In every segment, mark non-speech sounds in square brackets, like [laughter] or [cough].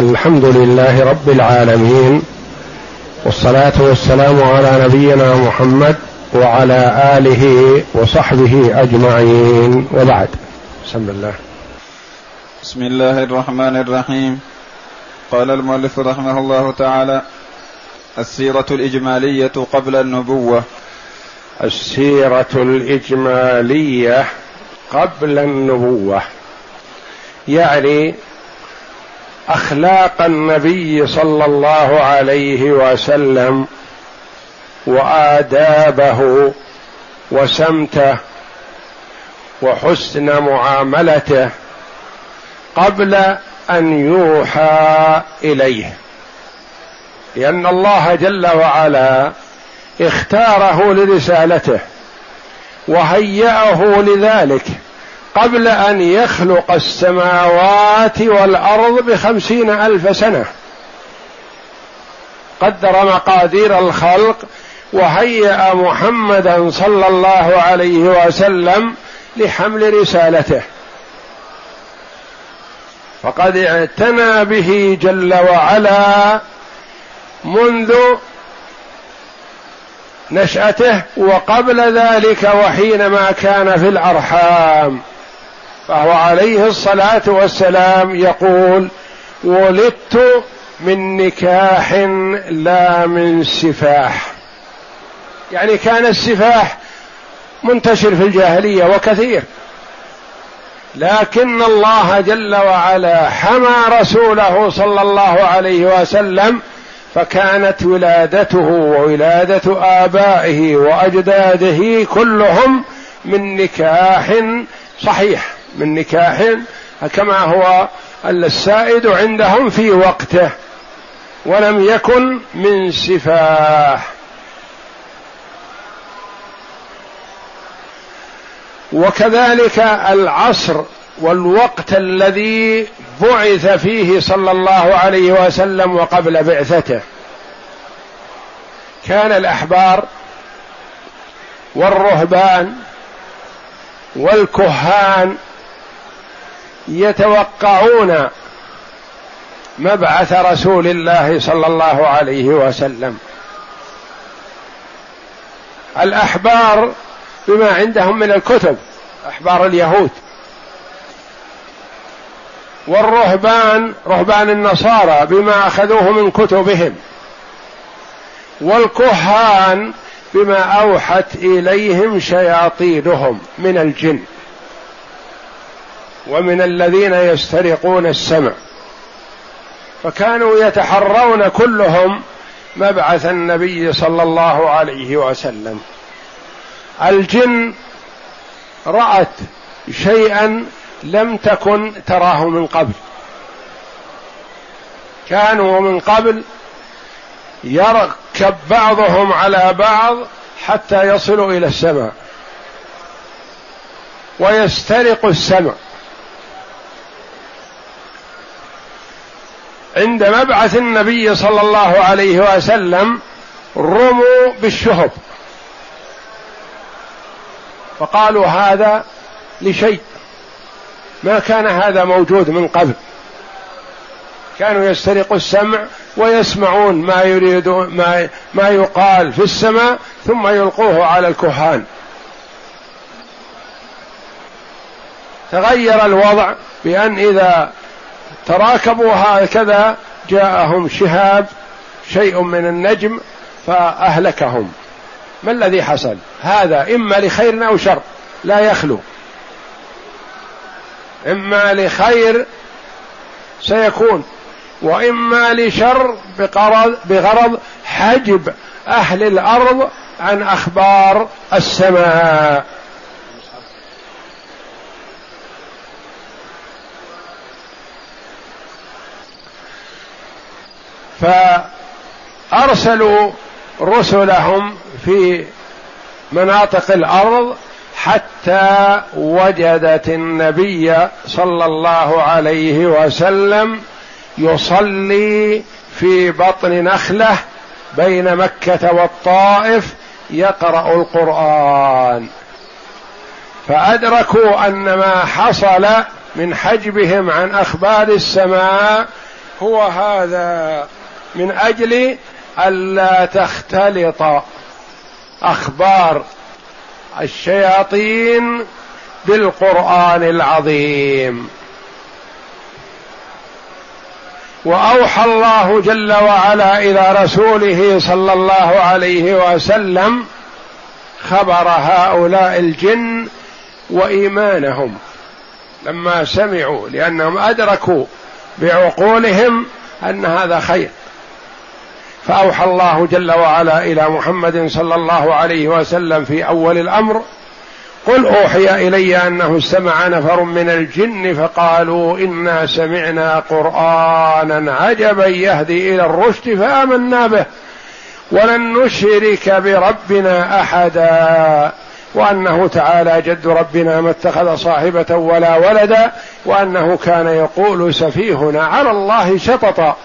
الحمد لله رب العالمين والصلاة والسلام على نبينا محمد وعلى آله وصحبه أجمعين وبعد. بسم الله. بسم الله الرحمن الرحيم. قال المؤلف رحمه الله تعالى السيرة الإجمالية قبل النبوة. السيرة الإجمالية قبل النبوة. يعني أخلاق النبي صلى الله عليه وسلم وآدابه وسمته وحسن معاملته قبل أن يوحى إليه. لأن الله جل وعلا اختاره لرسالته وهيأه لذلك. قبل أن يخلق السماوات والأرض بخمسين ألف سنة. قدر مقادير الخلق وهيأ محمدا صلى الله عليه وسلم لحمل رسالته. فقد اعتنى به جل وعلا منذ نشأته وقبل ذلك وحينما كان في الأرحام. فهو عليه الصلاة والسلام يقول ولدت من نكاح لا من سفاح. يعني كان السفاح منتشر في الجاهلية وكثير. لكن الله جل وعلا حمى رسوله صلى الله عليه وسلم فكانت ولادته وولادة آبائه وأجداده كلهم من نكاح صحيح. من نكاح كما هو السائد عندهم في وقته. ولم يكن من سفاح وكذلك العصر والوقت الذي بعث فيه صلى الله عليه وسلم وقبل بعثته. كان الأحبار والرهبان والكهان يتوقعون مبعث رسول الله صلى الله عليه وسلم. الأحبار بما عندهم من الكتب أحبار اليهود. والرهبان رهبان النصارى بما أخذوه من كتبهم. والكهان بما أوحت إليهم شياطينهم من الجن. ومن الذين يسترقون السمع. فكانوا يتحرون كلهم مبعث النبي صلى الله عليه وسلم. الجن رأت شيئا لم تكن تراه من قبل. كانوا من قبل يركب بعضهم على بعض حتى يصلوا إلى السماء. ويسترق السمع. عند مبعث النبي صلى الله عليه وسلم رموا بالشهب. فقالوا هذا لشيء. ما كان هذا موجود من قبل. كانوا يسترقوا السمع ويسمعون ما يريدون ما ما يقال في السماء ثم يلقوه على الكهان. تغير الوضع بأن إذا تراكبوا هكذا جاءهم شهاب شيء من النجم فأهلكهم. ما الذي حصل؟ هذا إما لخير أو شر لا يخلو. إما لخير سيكون وإما لشر بغرض حجب أهل الأرض عن أخبار السماء. فأرسلوا رسلهم في مناطق الأرض حتى وجدت النبي صلى الله عليه وسلم يصلي في بطن نخلة بين مكة والطائف يقرأ القرآن. فأدركوا أن ما حصل من حجبهم عن أخبار السماء هو هذا. من أجل الا تختلط أخبار الشياطين بالقرآن العظيم. وأوحى الله جل وعلا إلى رسوله صلى الله عليه وسلم خبر هؤلاء الجن وإيمانهم. لما سمعوا لأنهم أدركوا بعقولهم أن هذا خير. فأوحى الله جل وعلا إلى محمد صلى الله عليه وسلم في أول الأمر قل أوحي إلي أنه استمع نفر من الجن فقالوا إنا سمعنا قرآنا عجبا يهدي إلى الرشد فآمنا به ولن نشرك بربنا أحدا وأنه تعالى جد ربنا ما اتخذ صاحبة ولا ولدا وأنه كان يقول سفيهنا على الله شططا.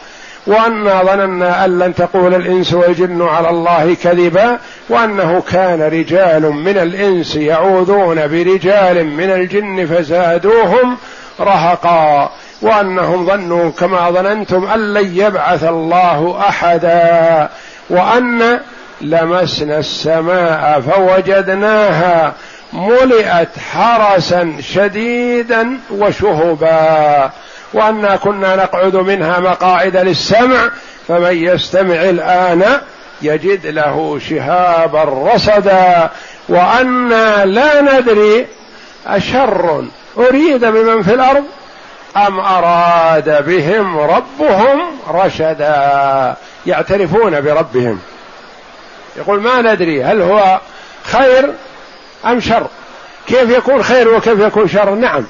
وأنا ظننا أن لن تقول الإنس والجن على الله كذبا وأنه كان رجال من الإنس يعوذون برجال من الجن فزادوهم رهقا وأنهم ظنوا كما ظننتم أن لن يبعث الله أحدا وأن لمسنا السماء فوجدناها ملئت حرسا شديدا وشهبا وأنا كنا نقعد منها مقاعد للسمع فمن يستمع الآن يجد له شهابا رصدا. وأنا لا ندري أشر أريد بمن في الأرض أم أراد بهم ربهم رشدا. يعترفون بربهم. يقول ما ندري هل هو خير أم شر. كيف يكون خير وكيف يكون شر؟ نعم.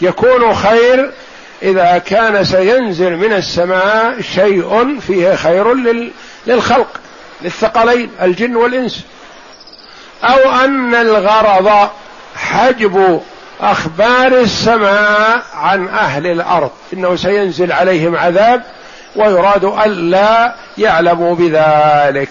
يكون خير إذا كان سينزل من السماء شيء فيه خير للخلق للثقلين الجن والإنس. أو أن الغرض حجب أخبار السماء عن أهل الأرض إنه سينزل عليهم عذاب ويراد الا يعلموا بذلك.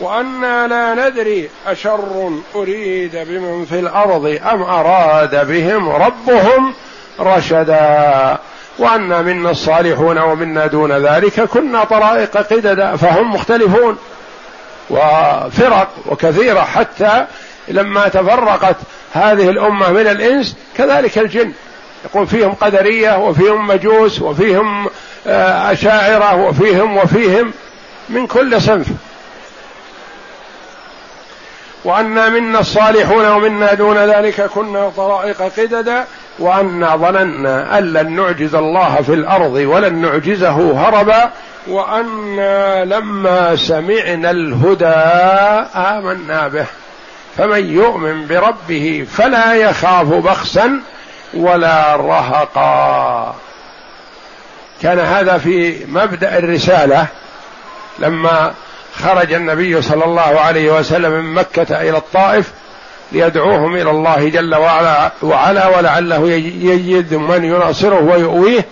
وأنا لا ندري أشر أريد بمن في الأرض أم أراد بهم ربهم رشدا. وانا منا الصالحون ومنا دون ذلك كنا طرائق قددا فهم مختلفون. وفرق وكثيرة حتى لما تفرقت هذه الأمة من الإنس كذلك الجن. يقول فيهم قدرية وفيهم مجوس وفيهم آه، أشاعرة وفيهم وفيهم من كل صنف. وأنا منا الصالحون ومنا دون ذلك كنا طرائق قددا. وأنا ظننا أن لن نعجز الله في الأرض ولن نعجزه هربا وأنا لما سمعنا الهدى آمنا به. فمن يؤمن بربه فلا يخاف بخسا ولا رهقا. كان هذا في مبدأ الرسالة لما خرج النبي صلى الله عليه وسلم من مكة إلى الطائف ليدعوهم إلى الله جل وعلا, وعلا ولعله يجد من يناصره ويؤويه.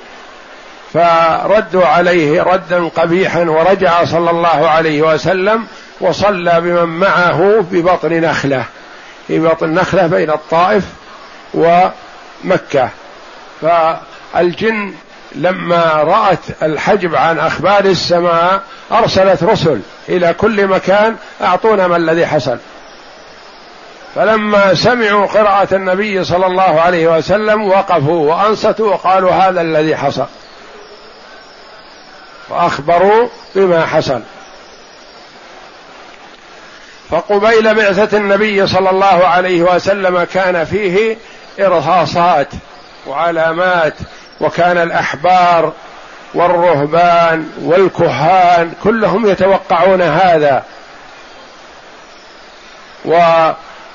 فردوا عليه ردا قبيحا ورجع صلى الله عليه وسلم وصلى بمن معه ببطن نخلة. في بطن نخلة بين الطائف ومكة. فالجن لما رأت الحجب عن أخبار السماء أرسلت رسل إلى كل مكان أعطونا ما الذي حصل. فلما سمعوا قراءة النبي صلى الله عليه وسلم وقفوا وأنصتوا وقالوا هذا الذي حصل. وأخبروا بما حصل. فقبيل بعثة النبي صلى الله عليه وسلم كان فيه إرهاصات وعلامات وكان الأحبار والرهبان والكهان كلهم يتوقعون هذا.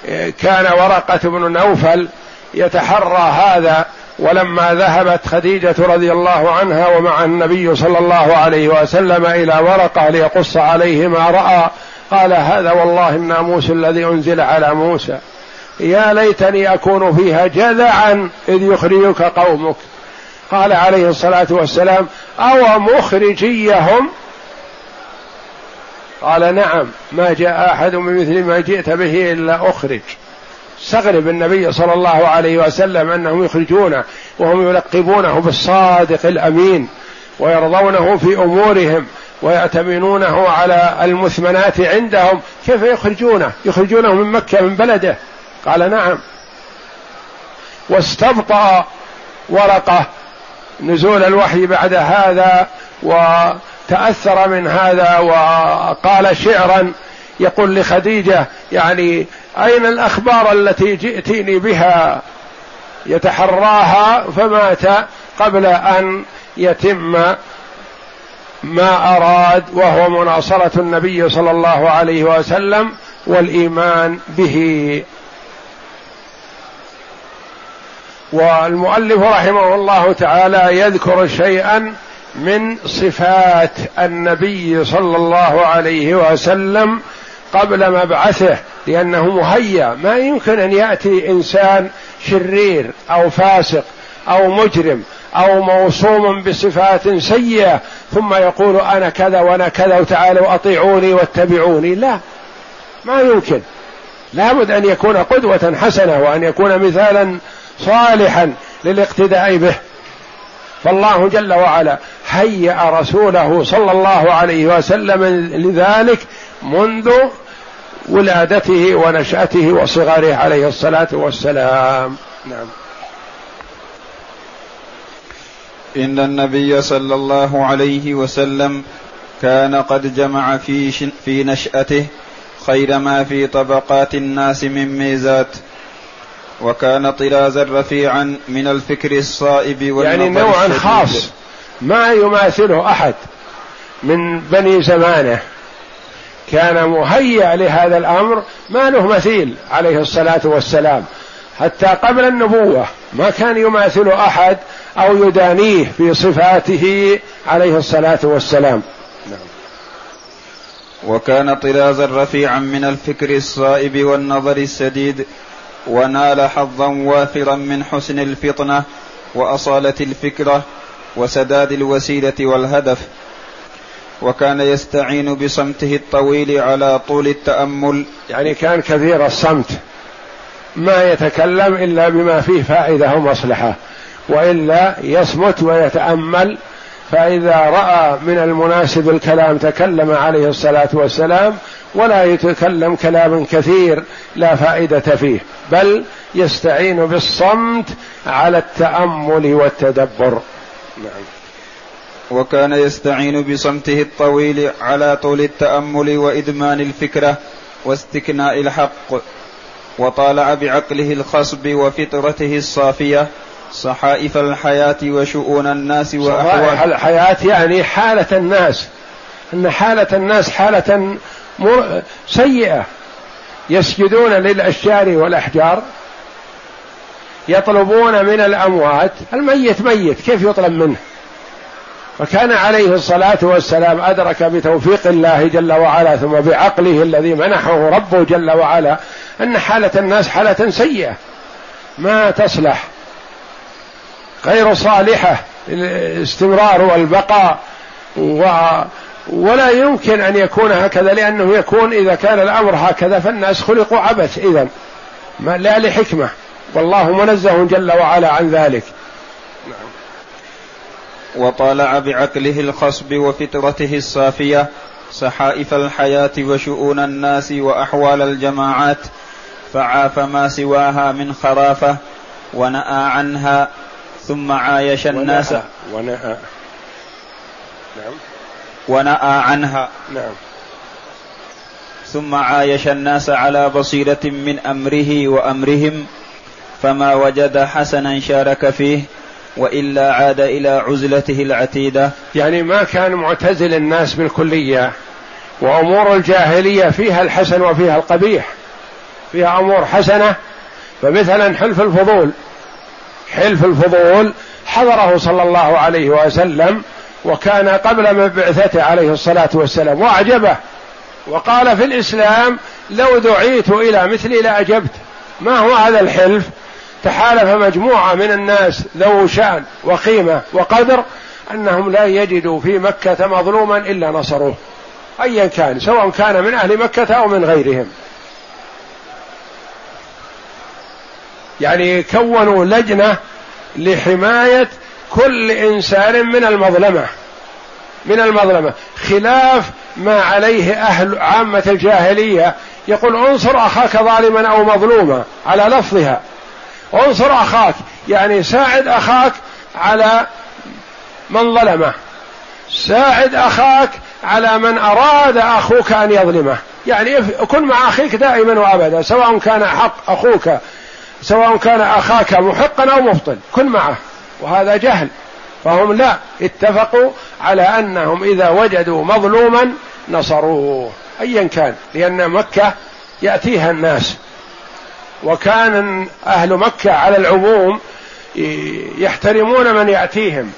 وكان ورقة بن نوفل يتحرى هذا ولما ذهبت خديجة رضي الله عنها ومع النبي صلى الله عليه وسلم إلى ورقة ليقص عليه ما رأى قال هذا والله الناموس الذي أنزل على موسى. يا ليتني أكون فيها جذعا إذ يخرجك قومك. قال عليه الصلاة والسلام أو مخرجيهم قال نعم ما جاء أحد بمثل ما جئت به إلا أخرج. استغرب النبي صلى الله عليه وسلم أنهم يخرجونه وهم يلقبونه بالصادق الأمين ويرضونه في أمورهم ويأتمنونه على المثمنات عندهم. كيف يخرجونه؟ يخرجونه من مكة من بلده. قال نعم. واستبطأ ورقة نزول الوحي بعد هذا وتأثر من هذا وقال شعرا يقول لخديجة يعني أين الأخبار التي جئتيني بها؟ يتحراها فمات قبل أن يتم ما أراد وهو مناصرة النبي صلى الله عليه وسلم والإيمان به. والمؤلف رحمه الله تعالى يذكر شيئا من صفات النبي صلى الله عليه وسلم قبل مبعثه لأنه مهيأ. ما يمكن أن يأتي إنسان شرير أو فاسق أو مجرم أو موصوم بصفات سيئة ثم يقول أنا كذا وأنا كذا وتعالوا أطيعوني واتبعوني. لا ما يمكن. لابد أن يكون قدوة حسنة وأن يكون مثالا صالحا للاقتداء به. فالله جل وعلا هيأ رسوله صلى الله عليه وسلم لذلك منذ ولادته ونشأته وصغره عليه الصلاة والسلام. نعم. إن النبي صلى الله عليه وسلم كان قد جمع في في نشأته خير ما في طبقات الناس من ميزات وكان طرازا رفيعا من الفكر الصائب يعني نوعا خاص. ما يماثله أحد من بني زمانه. كان مهيأ لهذا الأمر. ما له مثيل عليه الصلاة والسلام. حتى قبل النبوة ما كان يماثل أحد أو يدانيه في صفاته عليه الصلاة والسلام. وكان طرازا رفيعا من الفكر الصائب والنظر السديد ونال حظا وافرا من حسن الفطنة وأصالة الفكرة وسداد الوسيلة والهدف. وكان يستعين بصمته الطويل على طول التأمل. يعني كان كثير الصمت. ما يتكلم إلا بما فيه فائدة ومصلحة وإلا يصمت ويتأمل فإذا رأى من المناسب الكلام تكلم عليه الصلاة والسلام ولا يتكلم كلام كثير لا فائدة فيه بل يستعين بالصمت على التأمل والتدبر. نعم. وكان يستعين بصمته الطويل على طول التأمل وإدمان الفكرة واستكناء الحق وطالع بعقله الخصب وفطرته الصافية صحائف الحياة وشؤون الناس وأحوال. الحياة يعني حالة الناس. إن حالة الناس حالة سيئة. يسجدون للأشجار والأحجار. يطلبون من الأموات. الميت ميت كيف يطلب منه؟ فكان عليه الصلاة والسلام أدرك بتوفيق الله جل وعلا ثم بعقله الذي منحه ربه جل وعلا أن حالة الناس حالة سيئة. ما تصلح. غير صالحة الاستمرار والبقاء و ولا يمكن أن يكون هكذا لأنه يكون إذا كان الأمر هكذا فالناس خلقوا عبث ما لا لحكمة والله منزه جل وعلا عن ذلك نعم. وطالع بعقله الخصب وفطرته الصافية صحائف الحياة وشؤون الناس وأحوال الجماعات فعاف ما سواها من خرافة ونأى عنها ثم عايش الناس ونأى نعم. ونأى عنها. نعم. ثم عايش الناس على بصيرة من أمره وأمرهم فما وجد حسنا شارك فيه وإلا عاد إلى عزلته العتيدة. يعني ما كان معتزل الناس بالكلية وأمور الجاهلية فيها الحسن وفيها القبيح فيها أمور حسنة فمثلا حلف الفضول. حلف الفضول حضره صلى الله عليه وسلم وكان قبل مبعثته عليه الصلاة والسلام وأعجبه وقال في الإسلام لو دعيت إلى مثلي لأجبت. ما هو هذا الحلف؟ تحالف مجموعة من الناس ذو شأن وقيمة وقدر أنهم لا يجدوا في مكة مظلوما إلا نصروه. ايا كان سواء كان من أهل مكة أو من غيرهم. يعني كونوا لجنة لحماية كل إنسان من المظلمة. من المظلمة. خلاف ما عليه أهل عامة الجاهلية. يقول انصر أخاك ظالما أو مظلوما. على لفظها. انصر أخاك. يعني ساعد أخاك على من ظلمه. ساعد أخاك على من أراد أخوك أن يظلمه. يعني كن مع أخيك دائما وأبدا سواء كان حق أخوك سواء كان أخاك محقا أو مبطل كن معه وهذا جهل. فهم لا اتفقوا على أنهم إذا وجدوا مظلوما نصروه ايا كان لأن مكة يأتيها الناس. وكان أهل مكة على العموم يحترمون من يأتيهم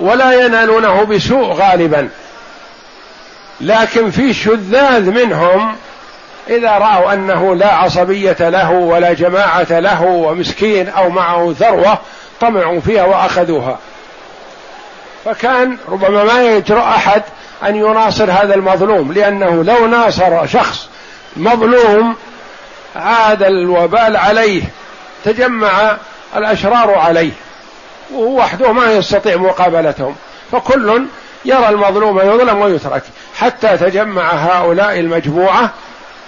ولا ينالونه بسوء غالبا. لكن في شذاذ منهم إذا رأوا أنه لا عصبية له ولا جماعة له ومسكين أو معه ثروه طمعوا فيها وأخذوها. فكان ربما ما يجرأ أحد أن يناصر هذا المظلوم لأنه لو ناصر شخص مظلوم عاد الوبال عليه تجمع الأشرار عليه وهو وحده ما يستطيع مقابلتهم. فكل يرى المظلوم يظلم ويترك حتى تجمع هؤلاء المجموعة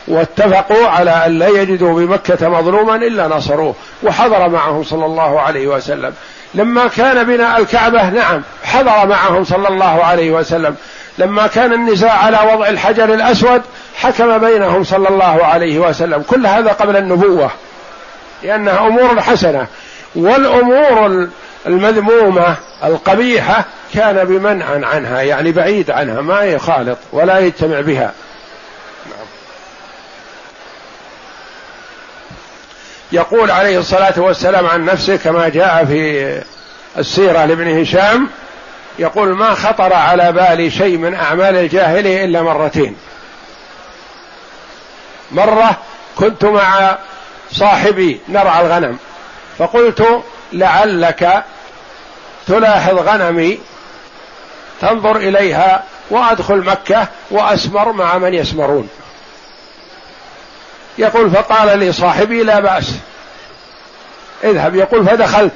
واتفقوا على أن لا يجدوا بمكة مظلوما إلا نصروه. وحضر معهم صلى الله عليه وسلم. لما كان بناء الكعبة نعم حضر معهم صلى الله عليه وسلم. لما كان النزاع على وضع الحجر الأسود حكم بينهم صلى الله عليه وسلم. كل هذا قبل النبوة لأنها أمور حسنة. والأمور المذمومة القبيحة كان بمنع عنها يعني بعيد عنها ما يخالط ولا يجتمع بها. يقول عليه الصلاة والسلام عن نفسه كما جاء في السيرة لابن هشام يقول ما خطر على بالي شيء من أعمال الجاهليه إلا مرتين. مرة كنت مع صاحبي نرعى الغنم فقلت لعلك تلاحظ غنمي تنظر إليها وأدخل مكة وأسمر مع من يسمرون. يقول فقال لي صاحبي لا بأس. اذهب. يقول فدخلت.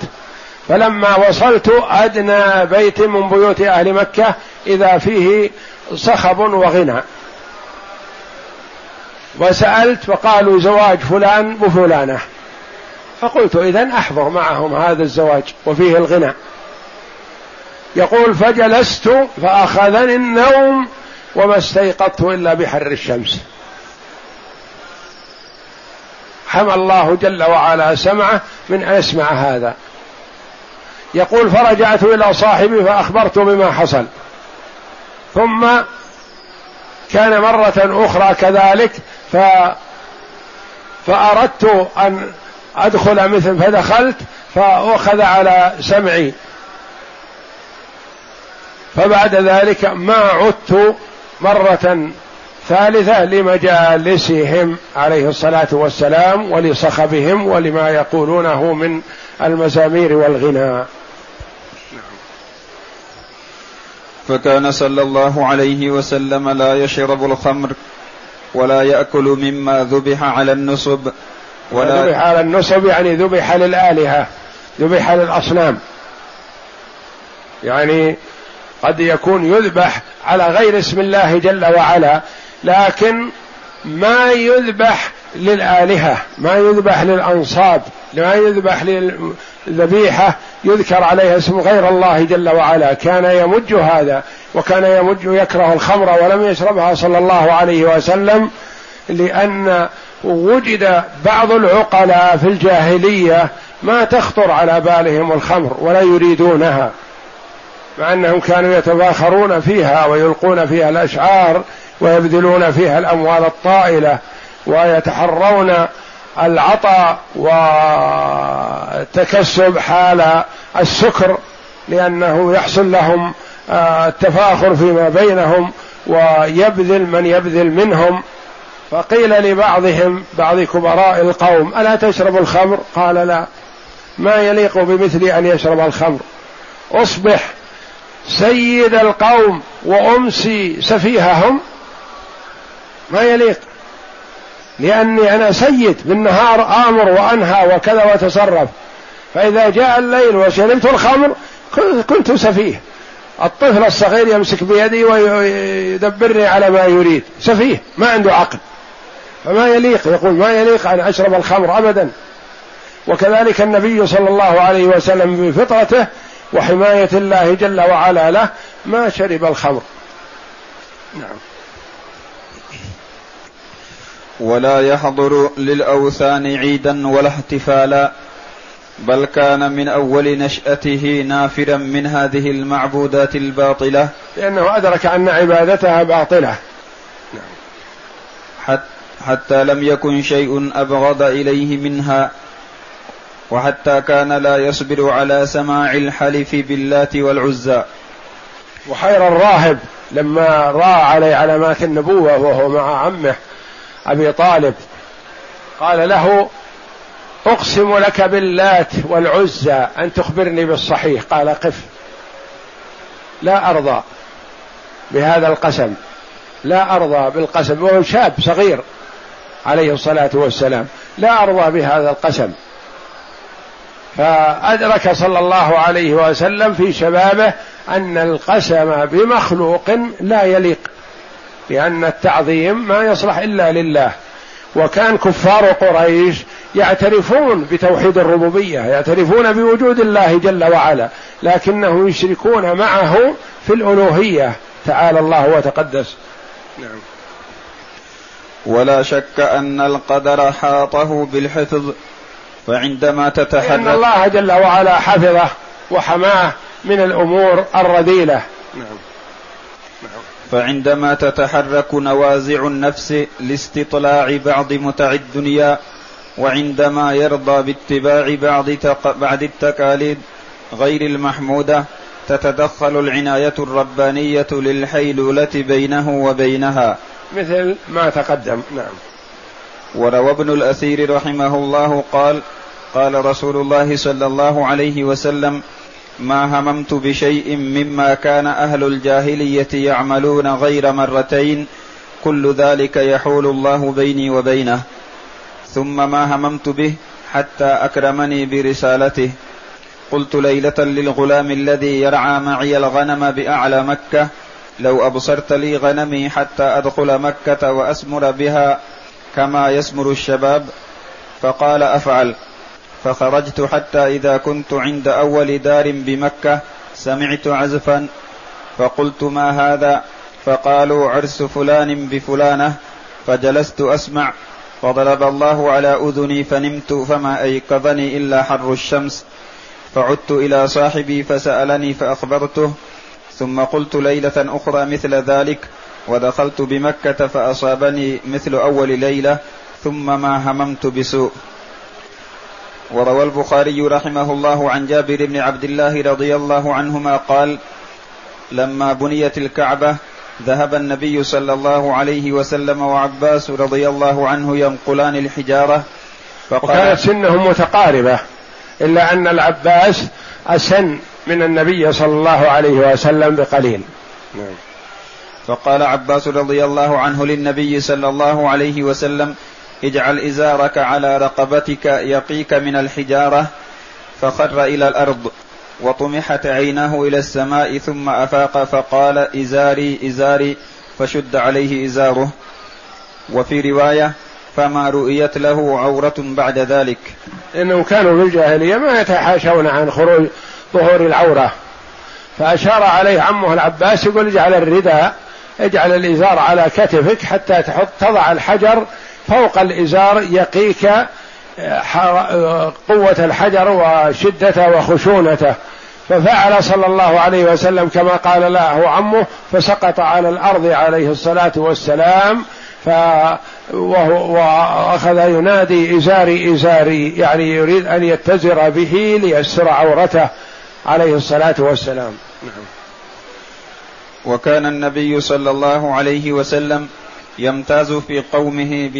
فلما وصلت أدنى بيت من بيوت أهل مكة إذا فيه صخب وغنى. وسألت فقالوا زواج فلان وفلانة فقلت إذا أحضر معهم هذا الزواج وفيه الغنى. يقول فجلست فأخذني النوم وما استيقظت إلا بحر الشمس. حمى الله جل وعلا سمعه من أن يسمع هذا. يقول فرجعت إلى صاحبي فأخبرت بما حصل. ثم كان مرة أخرى كذلك ف فأردت أن أدخل مثل فدخلت فأخذ على سمعي. فبعد ذلك ما عدت مرة ثالثة لمجالسهم عليه الصلاة والسلام ولصخبهم ولما يقولونه من المزامير والغناء فكان صلى الله عليه وسلم لا يشرب الخمر ولا يأكل مما ذبح على النصب ولا ذبح على النصب يعني ذبح للآلهة ذبح للأصنام. يعني قد يكون يذبح على غير اسم الله جل وعلا لكن ما يذبح للآلهة ما يذبح للأنصاب ما يذبح للذبيحة يذكر عليها اسم غير الله جل وعلا. كان يمج هذا وكان يمج يكره الخمر ولم يشربها صلى الله عليه وسلم لأن وجد بعض العقلاء في الجاهلية ما تخطر على بالهم الخمر ولا يريدونها مع أنهم كانوا يتفاخرون فيها ويلقون فيها الأشعار ويبذلون فيها الأموال الطائلة ويتحرون العطاء والتكسب حال السكر لأنه يحصل لهم آه، التفاخر فيما بينهم ويبذل من يبذل منهم. فقيل لبعضهم بعض كبراء القوم ألا تشرب الخمر؟ قال لا ما يليق بمثلي أن يشرب الخمر. أصبح سيد القوم وأمسي سفيههم ما يليق. لأني أنا سيد بالنهار آمر وأنهى وكذا وتصرف. فإذا جاء الليل وشربت الخمر كنت سفيه. الطفل الصغير يمسك بيدي ويدبرني على ما يريد. سفيه ما عنده عقل. فما يليق يقول ما يليق أن أشرب الخمر أبدا. وكذلك النبي صلى الله عليه وسلم بفطرته وحماية الله جل وعلا له ما شرب الخمر. نعم. ولا يحضر للأوثان عيدا ولا احتفالا بل كان من أول نشأته نافرا من هذه المعبودات الباطلة لأنه أدرك أن عبادتها باطلة نعم. حتى لم يكن شيء أبغض إليه منها وحتى كان لا يصبر على سماع الحلف باللات والعزى وحير الراهب لما راى عليه علامات النبوة وهو مع عمه أبي طالب قال له أقسم لك باللات والعزى أن تخبرني بالصحيح. قال قف. لا أرضى بهذا القسم. لا أرضى بالقسم. وهو شاب صغير عليه الصلاة والسلام. لا أرضى بهذا القسم. فأدرك صلى الله عليه وسلم في شبابه أن القسم بمخلوق لا يليق. لأن التعظيم ما يصلح إلا لله. وكان كفار قريش يعترفون بتوحيد الربوبية يعترفون بوجود الله جل وعلا لكنهم يشركون معه في الألوهية. تعالى الله وتقدس. نعم. ولا شك أن القدر حاطه بالحفظ فعندما تتحرك ان الله جل وعلا حفظه وحماه من الأمور الرذيلة. نعم. فعندما تتحرك نوازع النفس لاستطلاع بعض متع الدنيا وعندما يرضى باتباع بعض بعض التكاليد غير المحمودة تتدخل العناية الربانية للحيلولة بينه وبينها. مثل ما تقدم نعم. وروى ابن الأثير رحمه الله قال قال رسول الله صلى الله عليه وسلم ما هممت بشيء مما كان أهل الجاهلية يعملون غير مرتين كل ذلك يحول الله بيني وبينه. ثم ما هممت به حتى أكرمني برسالته. قلت ليلة للغلام الذي يرعى معي الغنم بأعلى مكة لو أبصرت لي غنمي حتى أدخل مكة وأسمر بها كما يسمر الشباب فقال أفعل. فخرجت حتى إذا كنت عند أول دار بمكة سمعت عزفا فقلت ما هذا؟ فقالوا عرس فلان بفلانة فجلست أسمع فضرب الله على أذني فنمت فما أيقظني إلا حر الشمس. فعدت إلى صاحبي فسألني فأخبرته ثم قلت ليلة أخرى مثل ذلك ودخلت بمكة فأصابني مثل أول ليلة ثم ما هممت بسوء. وروى البخاري رحمه الله عن جابر بن عبد الله رضي الله عنهما قال لما بنيت الكعبة ذهب النبي صلى الله عليه وسلم وعباس رضي الله عنه ينقلان الحجارة فقال وكانت سنهم متقاربة إلا أن العباس أسن من النبي صلى الله عليه وسلم بقليل نعم. فقال عباس رضي الله عنه للنبي صلى الله عليه وسلم اجعل إزارك على رقبتك يقيك من الحجارة فخر إلى الأرض وطمحت عيناه إلى السماء ثم أفاق فقال إزاري إزاري فشد عليه إزاره. وفي رواية فما رؤيت له عورة بعد ذلك. انهم كانوا في الجاهلية ما يتحاشون عن خروج ظهور العورة. فأشار عليه عمه العباس يقول اجعل الرداء اجعل الإزار على كتفك حتى تحط تضع الحجر فوق الإزار يقيك آه، قوة الحجر وشدته وخشونته. ففعل صلى الله عليه وسلم كما قال له عمه فسقط على الأرض عليه الصلاة والسلام ف وهو وأخذ ينادي إزاري إزاري يعني يريد أن يتزر به ليستر عورته عليه الصلاة والسلام. نعم. وكان النبي صلى الله عليه وسلم يمتاز في قومه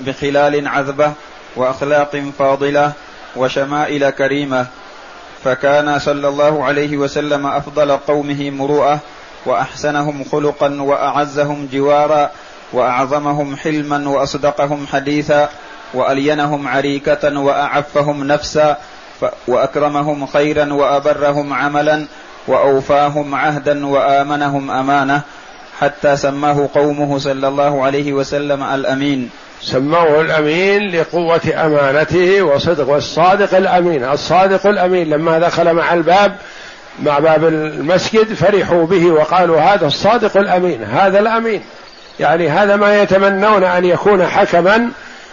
بخلال عذبه وأخلاق فاضلة وشمائل كريمة. فكان صلى الله عليه وسلم أفضل قومه مروءة وأحسنهم خلقا وأعزهم جوارا وأعظمهم حلما وأصدقهم حديثا وألينهم عريكة وأعفهم نفسا وأكرمهم خيرا وأبرهم عملا وأوفاهم عهدا وآمنهم أمانة. حتى سماه قومه صلى الله عليه وسلم الأمين. سموه الأمين لقوة أمانته وصدق والصادق الأمين. الصادق الأمين لما دخل مع الباب مع باب المسجد فرحوا به وقالوا هذا الصادق الأمين هذا الأمين. يعني هذا ما يتمنون أن يكون حكما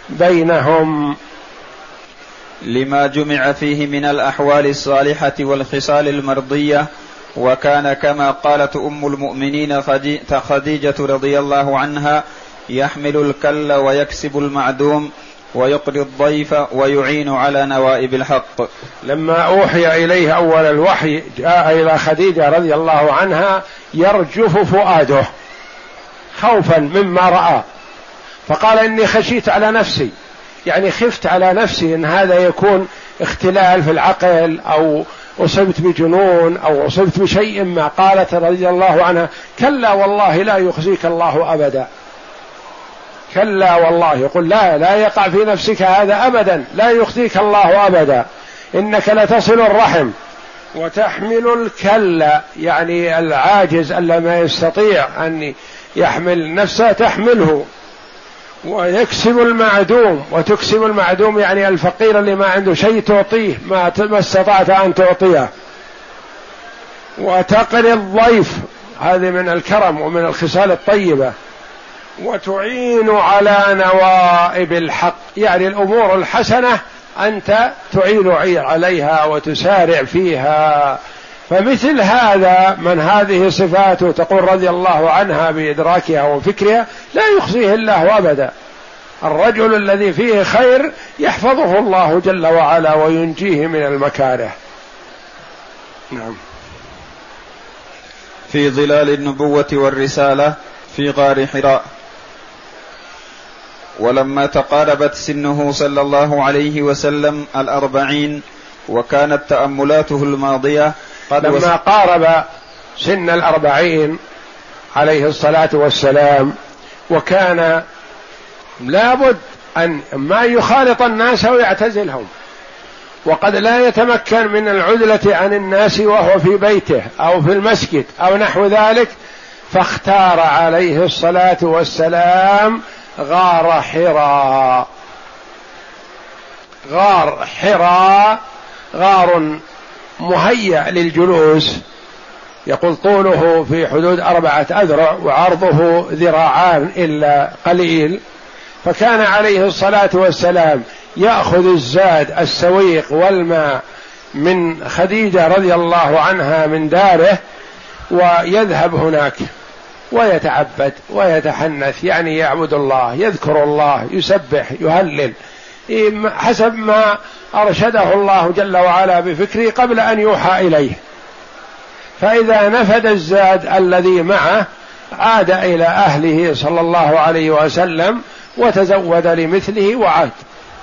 بينهم. لما جمع فيه من الأحوال الصالحة والخصال المرضية وكان كما قالت أم المؤمنين خديجة رضي الله عنها يحمل الكل ويكسب المعدوم ويقري الضيف ويعين على نوائب الحق. لما أوحي اليه أول الوحي جاء إلى خديجة رضي الله عنها يرجف فؤاده خوفا مما رأى. فقال إني خشيت على نفسي يعني خفت على نفسي إن هذا يكون اختلال في العقل أو اصبت بجنون أو اصبت بشيء ما قالت رضي الله عنها. كلا والله لا يخزيك الله أبدا. كلا والله يقول لا لا يقع في نفسك هذا أبدا لا يخزيك الله أبدا. إنك لتصل الرحم وتحمل الكلا يعني العاجز الا ما يستطيع أن يحمل نفسه تحمله. ويكسب المعدوم وتكسب المعدوم يعني الفقير اللي ما عنده شيء تعطيه ما استطعت أن تعطيه. وتقري الضيف هذه من الكرم ومن الخصال الطيبة. وتعين على نوائب الحق يعني الأمور الحسنة أنت تعين عليها وتسارع فيها. فمثل هذا من هذه صفاته تقول رضي الله عنها بإدراكها وفكرها لا يخزيه الله أبدا. الرجل الذي فيه خير يحفظه الله جل وعلا وينجيه من المكاره. نعم. في ظلال النبوة والرسالة في غار حراء. ولما تقاربت سنه صلى الله عليه وسلم الأربعين وكانت تأملاته الماضية لما قارب سن الأربعين عليه الصلاة والسلام وكان لابد أن ما يخالط الناس ويعتزلهم وقد لا يتمكن من العزلة عن الناس وهو في بيته أو في المسجد أو نحو ذلك فاختار عليه الصلاة والسلام غار حراء غار حراء غار مهيأ للجلوس. يقول طوله في حدود أربعة أذرع وعرضه ذراعان إلا قليل. فكان عليه الصلاة والسلام يأخذ الزاد السويق والماء من خديجة رضي الله عنها من داره ويذهب هناك ويتعبد ويتحنث. يعني يعبد الله يذكر الله يسبح يهلل. حسب ما أرشده الله جل وعلا بفكره قبل أن يوحى إليه. فإذا نفد الزاد الذي معه عاد إلى أهله صلى الله عليه وسلم وتزود لمثله وعاد.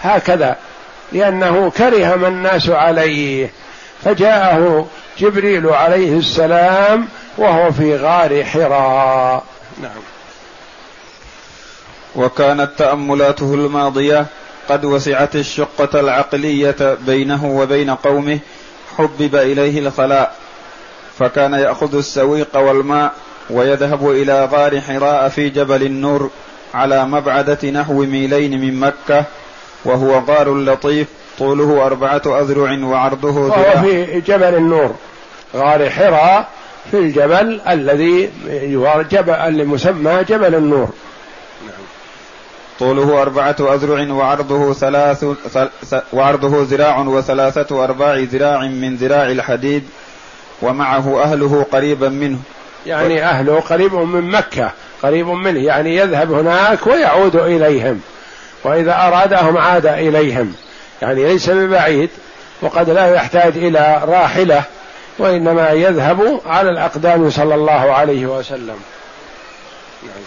هكذا لأنه كره ما الناس عليه. فجاءه جبريل عليه السلام وهو في غار حراء. نعم. وكانت تأملاته الماضية قد وسعت الشقة العقلية بينه وبين قومه حبب إليه الخلاء فكان يأخذ السويق والماء ويذهب إلى غار حراء في جبل النور على مبعدة نحو ميلين من مكة وهو غار لطيف طوله أربعة أذرع وعرضه وهو في جبل النور. غار حراء في الجبل الذي جبل المسمى جبل النور. طوله أربعة أذرع وعرضه ثلاث وعرضه ذراع وثلاثة أرباع ذراع من ذراع الحديد ومعه أهله قريبا منه. يعني أهله قريب من مكة قريب منه يعني يذهب هناك ويعود إليهم وإذا أرادهم عاد إليهم. يعني ليس ببعيد وقد لا يحتاج إلى راحلة وإنما يذهب على الأقدام صلى الله عليه وسلم. يعني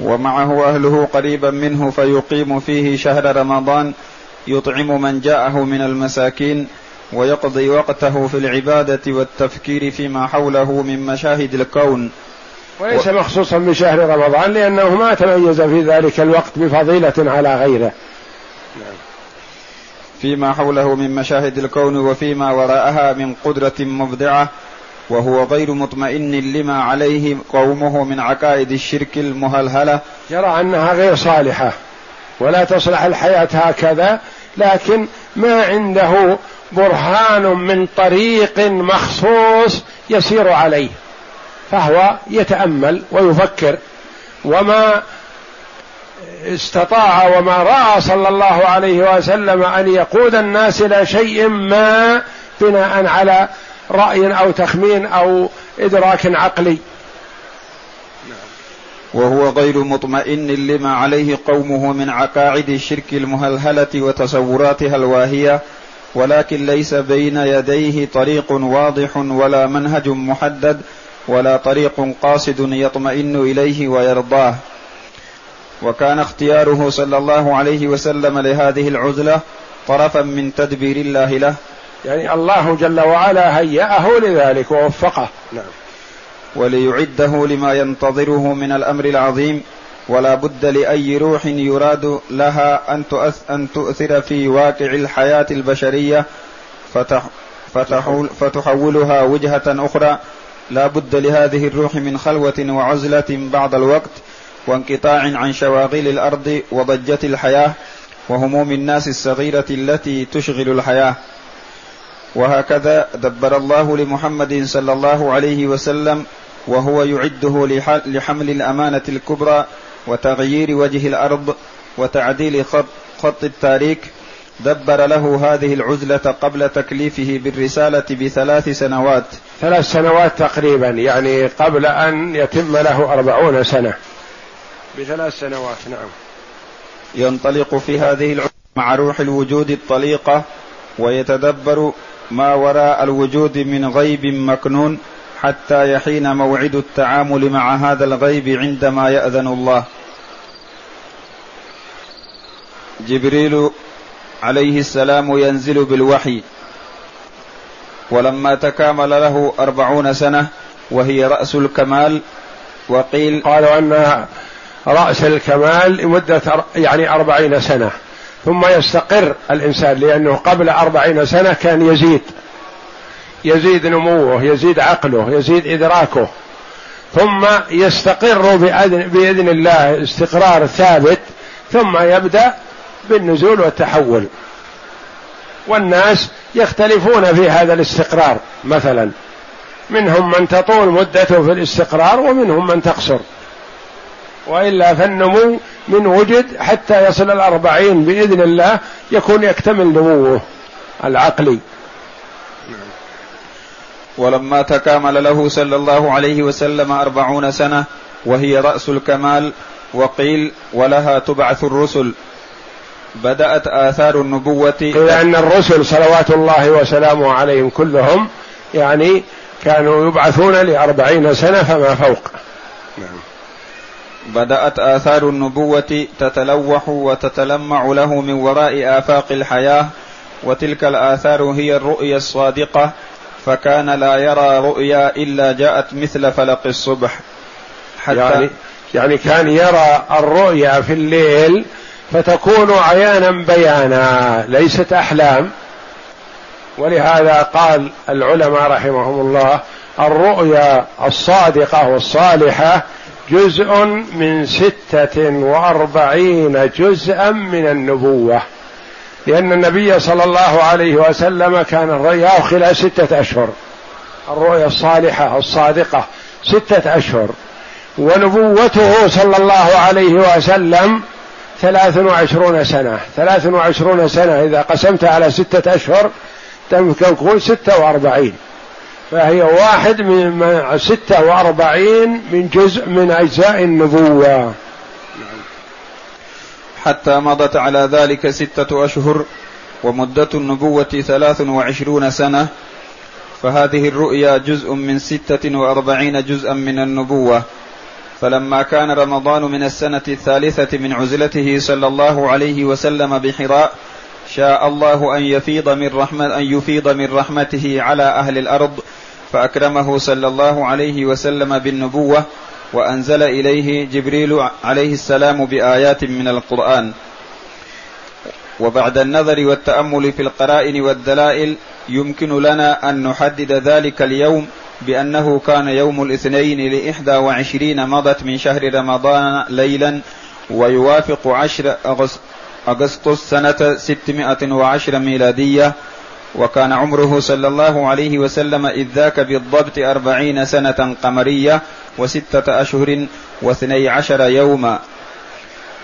ومعه أهله قريبا منه فيقيم فيه شهر رمضان يطعم من جاءه من المساكين ويقضي وقته في العبادة والتفكير فيما حوله من مشاهد الكون وليس و... مخصوصا بشهر رمضان لأنه ما تميز في ذلك الوقت بفضيلة على غيره نعم. فيما حوله من مشاهد الكون وفيما وراءها من قدرة مبدعة وهو غير مطمئن لما عليه قومه من عقائد الشرك المهلهلة. يرى أنها غير صالحة. ولا تصلح الحياة هكذا لكن ما عنده برهان من طريق مخصوص يسير عليه. فهو يتأمل ويفكر. وما استطاع وما رأى صلى الله عليه وسلم أن يقود الناس إلى شيء ما بناء على رأي أو تخمين أو إدراك عقلي. وهو غير مطمئن لما عليه قومه من عقاعد الشرك المهلهلة وتصوراتها الواهية ولكن ليس بين يديه طريق واضح ولا منهج محدد ولا طريق قاصد يطمئن إليه ويرضاه. وكان اختياره صلى الله عليه وسلم لهذه العزلة طرفا من تدبير الله له يعني الله جل وعلا هيأه لذلك ووفقه. نعم. وليعده لما ينتظره من الأمر العظيم ولا بد لأي روح يراد لها أن أن تؤثر في واقع الحياة البشرية. فتح فتحول فتحولها وجهة أخرى. لا بد لهذه الروح من خلوة وعزلة بعض الوقت وانقطاع عن شواغل الأرض وضجة الحياة وهموم الناس الصغيرة التي تشغل الحياة. وهكذا دبر الله لمحمد صلى الله عليه وسلم وهو يعده لحمل الأمانة الكبرى وتغيير وجه الأرض وتعديل خط, خط التاريخ. دبر له هذه العزلة قبل تكليفه بالرسالة بثلاث سنوات. ثلاث سنوات تقريبا يعني قبل أن يتم له أربعون سنة. بثلاث سنوات نعم. ينطلق في هذه العزلة مع روح الوجود الطليقة ويتدبر ما وراء الوجود من غيب مكنون حتى يحين موعد التعامل مع هذا الغيب عندما يأذن الله. جبريل عليه السلام ينزل بالوحي. ولما تكامل له أربعون سنة وهي رأس الكمال وقيل قالوا أن رأس الكمال لمدة يعني أربعين سنة. ثم يستقر الإنسان لأنه قبل أربعين سنة كان يزيد. يزيد نموه يزيد عقله يزيد إدراكه. ثم يستقر بإذن الله استقرار ثابت ثم يبدأ بالنزول والتحول. والناس يختلفون في هذا الاستقرار مثلا. منهم من تطول مدته في الاستقرار ومنهم من تقصر. وإلا فالنمو من وجد حتى يصل الأربعين بإذن الله يكون يكتمل نموه العقلي. ولما تكامل له صلى الله عليه وسلم أربعون سنة وهي رأس الكمال وقيل ولها تبعث الرسل. بدأت آثار النبوة لأن الرسل صلوات الله وسلامه عليهم كلهم يعني كانوا يبعثون لأربعين سنة فما فوق. نعم. بدأت آثار النبوة تتلوح وتتلمع له من وراء آفاق الحياة وتلك الآثار هي الرؤيا الصادقة فكان لا يرى رؤيا إلا جاءت مثل فلق الصبح. حتى يعني, يعني كان يرى الرؤيا في الليل فتكون عيانا بيانا ليست أحلام. ولهذا قال العلماء رحمهم الله الرؤيا الصادقة والصالحة جزء من ستة وأربعين جزءا من النبوة. لأن النبي صلى الله عليه وسلم كان الرؤيا خلال ستة أشهر. الرؤيا الصالحة الصادقة ستة أشهر. ونبوته صلى الله عليه وسلم ثلاث وعشرون سنة. ثلاث وعشرون سنة إذا قسمت على ستة أشهر تكون ستة وأربعين. فهي واحد من ستة وأربعين من جزء من أجزاء النبوة. حتى مضت على ذلك ستة أشهر ومدة النبوة ثلاث وعشرون سنة فهذه الرؤيا جزء من ستة وأربعين جزءا من النبوة. فلما كان رمضان من السنة الثالثة من عزلته صلى الله عليه وسلم بحراء شاء الله أن يفيض من رحمة أن يفيض من رحمته على أهل الأرض فأكرمه صلى الله عليه وسلم بالنبوة وأنزل إليه جبريل عليه السلام بآيات من القرآن. وبعد النظر والتأمل في القرائن والدلائل يمكن لنا أن نحدد ذلك اليوم بأنه كان يوم الاثنين لإحدى وعشرين مضت من شهر رمضان ليلا ويوافق عشر أغسطس سنة ستمائة وعشر ميلادية وكان عمره صلى الله عليه وسلم إذ ذاك بالضبط أربعين سنة قمرية وستة أشهر واثني عشر يوما.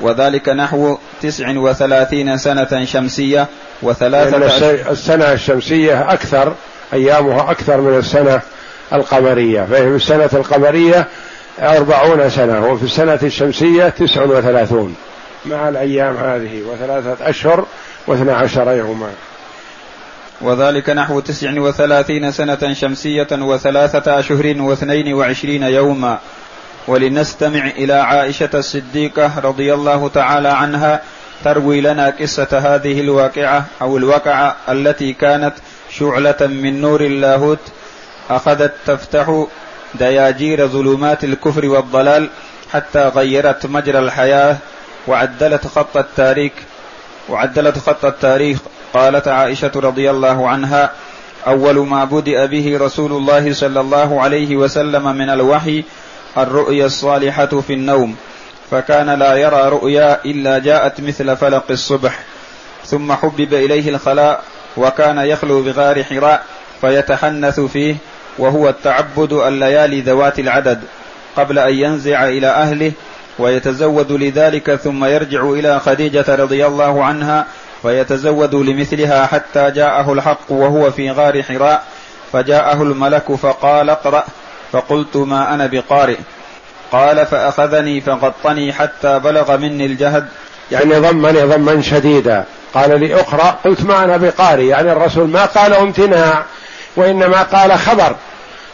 وذلك نحو تسع وثلاثين سنة شمسية وثلاثة السنة الشمسية أكثر أيامها أكثر من السنة القمرية. فهي في السنة القمرية أربعون سنة وفي السنة الشمسية تسع وثلاثون مع الأيام هذه وثلاثة أشهر واثنى عشر يوما. وذلك نحو تسع وثلاثين سنة شمسية وثلاثة أشهر واثنين وعشرين يوما. ولنستمع إلى عائشة الصديقة رضي الله تعالى عنها تروي لنا قصة هذه الواقعة أو الواقعة التي كانت شعلة من نور اللاهوت أخذت تفتح دياجير ظلمات الكفر والضلال حتى غيرت مجرى الحياة وعدلت خط التاريخ وعدلت خط التاريخ قالت عائشة رضي الله عنها أول ما بدأ به رسول الله صلى الله عليه وسلم من الوحي الرؤيا الصالحة في النوم فكان لا يرى رؤيا إلا جاءت مثل فلق الصبح ثم حبب إليه الخلاء وكان يخلو بغار حراء فيتحنث فيه وهو التعبد الليالي ذوات العدد قبل أن ينزع إلى أهله ويتزود لذلك ثم يرجع إلى خديجة رضي الله عنها فيتزود لمثلها حتى جاءه الحق وهو في غار حراء فجاءه الملك فقال اقرأ فقلت ما أنا بقارئ. قال فأخذني فغطني حتى بلغ مني الجهد. يعني ضمني ضما شديدا. قال لي اقرأ قلت ما أنا بقارئ. يعني الرسول ما قال امتناع وإنما قال خبر.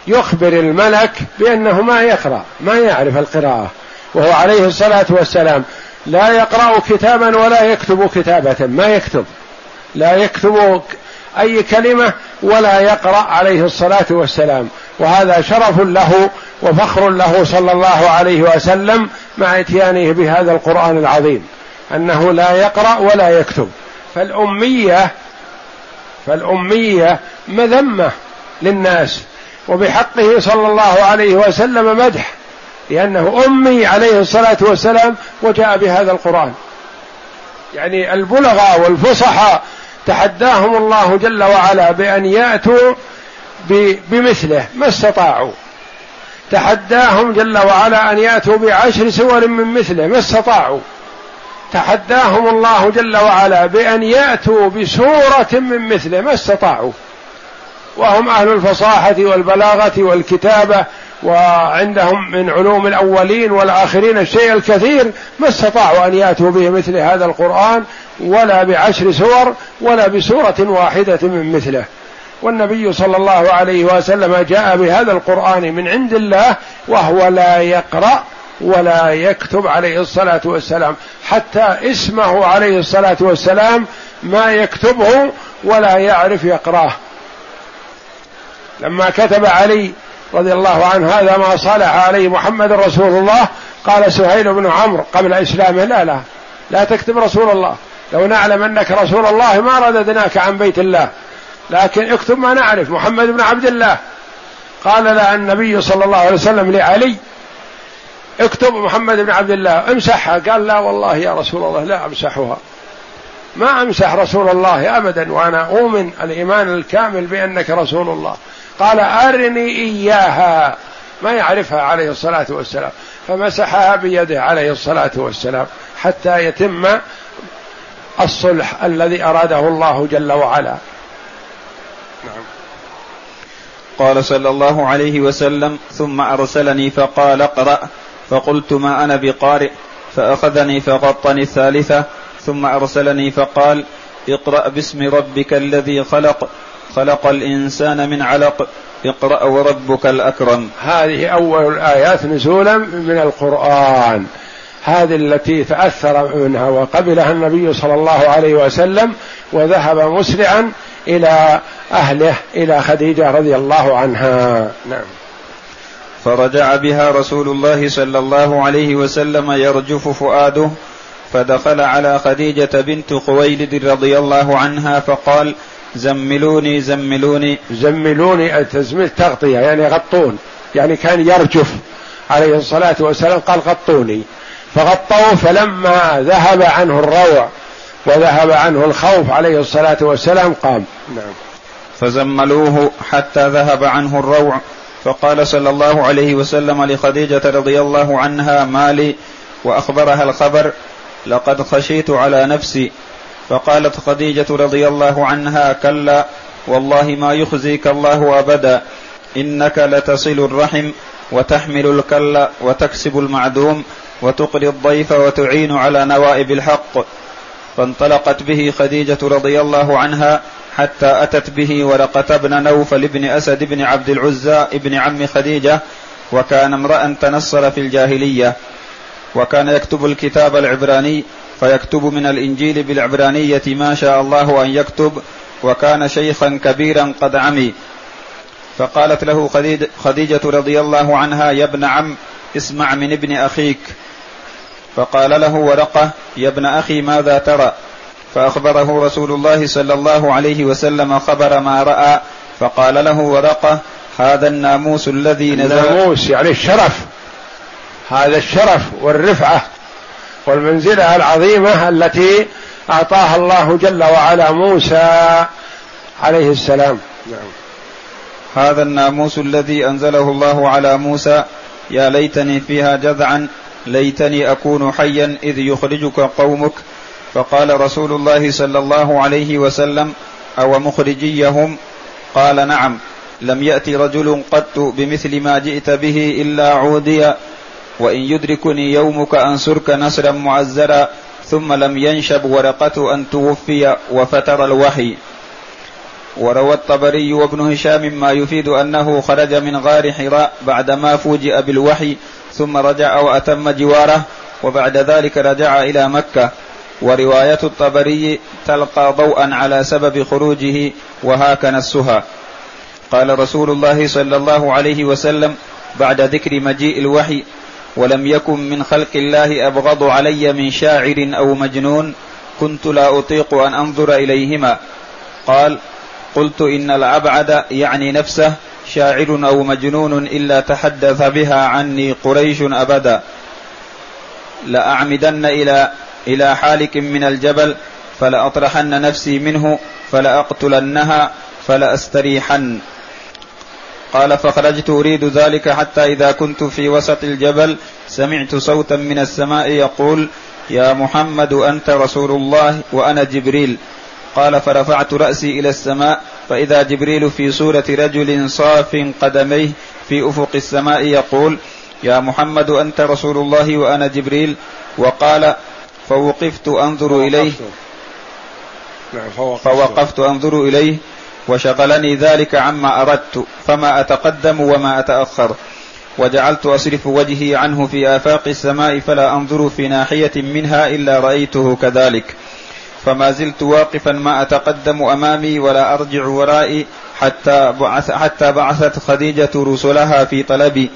يخبر الملك بأنه ما يقرأ ما يعرف القراءة. وهو عليه الصلاة والسلام لا يقرأ كتابا ولا يكتب كتابة. ما يكتب. لا يكتب أي كلمة ولا يقرأ عليه الصلاة والسلام. وهذا شرف له وفخر له صلى الله عليه وسلم مع إتيانه بهذا القرآن العظيم. أنه لا يقرأ ولا يكتب. فالأمية فالأمية مذمة للناس. وبحقه صلى الله عليه وسلم مدح. لأنه أمي عليه الصلاة والسلام وجاء بهذا القرآن. يعني البلغاء والفصحاء تحداهم الله جل وعلا بأن يأتوا بمثله ما استطاعوا. تحداهم جل وعلا أن يأتوا بعشر سور من مثله ما استطاعوا. تحداهم الله جل وعلا بأن يأتوا بسورة من مثله ما استطاعوا. وهم أهل الفصاحة والبلاغة والكتابة وعندهم من علوم الأولين والآخرين الشيء الكثير ما استطاعوا أن يأتوا به مثل هذا القرآن ولا بعشر سور ولا بسورة واحدة من مثله. والنبي صلى الله عليه وسلم جاء بهذا القرآن من عند الله وهو لا يقرأ ولا يكتب عليه الصلاة والسلام حتى اسمه عليه الصلاة والسلام ما يكتبه ولا يعرف يقرأه. لما كتب علي رضي الله عنه هذا ما صالح عليه محمد رسول الله. قال سهيل بن عمرو قبل إسلامه لا لا لا تكتب رسول الله. لو نعلم أنك رسول الله ما رددناك عن بيت الله. لكن اكتب ما نعرف محمد بن عبد الله. قال لا النبي صلى الله عليه وسلم لعلي اكتب محمد بن عبد الله. امسحها. قال لا والله يا رسول الله لا أمسحها. ما أمسح رسول الله ابدا وأنا أؤمن الإيمان الكامل بأنك رسول الله. قال أرني إياها. ما يعرفها عليه الصلاة والسلام. فمسحها بيده عليه الصلاة والسلام حتى يتم الصلح الذي أراده الله جل وعلا. نعم. قال صلى الله عليه وسلم ثم أرسلني فقال اقرأ. فقلت ما أنا بقارئ. فأخذني فغطني الثالثة. ثم أرسلني فقال اقرأ باسم ربك الذي خلق. خلق الإنسان من علق. اقرأ وربك الأكرم. هذه أول الآيات نزولا من القرآن. هذه التي تأثر منها. وقبلها النبي صلى الله عليه وسلم وذهب مسرعا إلى أهله إلى خديجة رضي الله عنها. نعم. فرجع بها رسول الله صلى الله عليه وسلم يرجف فؤاده فدخل على خديجة بنت خويلد رضي الله عنها فقال زملوني زملوني. زملوني التزميل تغطية يعني غطون. يعني كان يرجف عليه الصلاة والسلام قال غطوني. فغطوه فلما ذهب عنه الروع وذهب عنه الخوف عليه الصلاة والسلام قام. نعم. فزملوه حتى ذهب عنه الروع. فقال صلى الله عليه وسلم لخديجة رضي الله عنها مالي. وأخبرها الخبر لقد خشيت على نفسي فقالت خديجة رضي الله عنها كلا والله ما يخزيك الله أبدا إنك لتصل الرحم وتحمل الكل وتكسب المعدوم وتقري الضيف وتعين على نوائب الحق. فانطلقت به خديجة رضي الله عنها حتى أتت به ورقة بن نوفل بن أسد بن عبد العزى بن عم خديجة وكان امرأ تنصر في الجاهلية. وكان يكتب الكتاب العبراني فيكتب من الإنجيل بالعبرانية ما شاء الله أن يكتب وكان شيخا كبيرا قد عمي. فقالت له خديجة رضي الله عنها يا ابن عم اسمع من ابن أخيك. فقال له ورقة يا ابن أخي ماذا ترى؟ فأخبره رسول الله صلى الله عليه وسلم خبر ما رأى فقال له ورقة هذا الناموس الذي نزل الناموس يعني الشرف. هذا الشرف والرفعة. والمنزلة العظيمة التي أعطاها الله جل وعلا موسى عليه السلام. نعم. هذا الناموس الذي أنزله الله على موسى. يا ليتني فيها جذعا ليتني أكون حيا إذ يخرجك قومك. فقال رسول الله صلى الله عليه وسلم أو مخرجيهم قال نعم لم يأتي رجل قط بمثل ما جئت به إلا عودي وإن يدركني يومك أنصرك نصرا معزرا ثم لم ينشب ورقة أن توفي وفتر الوحي. وروى الطبري وابن هشام ما يفيد أنه خرج من غار حراء بعدما فوجئ بالوحي ثم رجع وأتم جواره وبعد ذلك رجع إلى مكة. ورواية الطبري تلقى ضوءا على سبب خروجه وهاك نسها قال رسول الله صلى الله عليه وسلم بعد ذكر مجيء الوحي ولم يكن من خلق الله أبغض علي من شاعر أو مجنون كنت لا أطيق أن أنظر إليهما. قال قلت إن الأبعد يعني نفسه شاعر أو مجنون إلا تحدث بها عني قريش أبدا. لأعمدن إلى إلى حالك من الجبل فلأطرحن نفسي منه فلأقتلنها فلأستريحن. قال فخرجت أريد ذلك حتى إذا كنت في وسط الجبل سمعت صوتا من السماء يقول يا محمد أنت رسول الله وأنا جبريل. قال فرفعت رأسي إلى السماء فإذا جبريل في صورة رجل صاف قدميه في أفق السماء يقول يا محمد أنت رسول الله وأنا جبريل. وقال فوقفت أنظر إليه. نعم، فوقفت أنظر إليه. وشغلني ذلك عما أردت فما أتقدم وما أتأخر. وجعلت أصرف وجهي عنه في آفاق السماء فلا أنظر في ناحية منها إلا رأيته كذلك. فما زلت واقفا ما أتقدم أمامي ولا أرجع ورائي حتى بعث حتى بعثت خديجة رسلها في طلبي.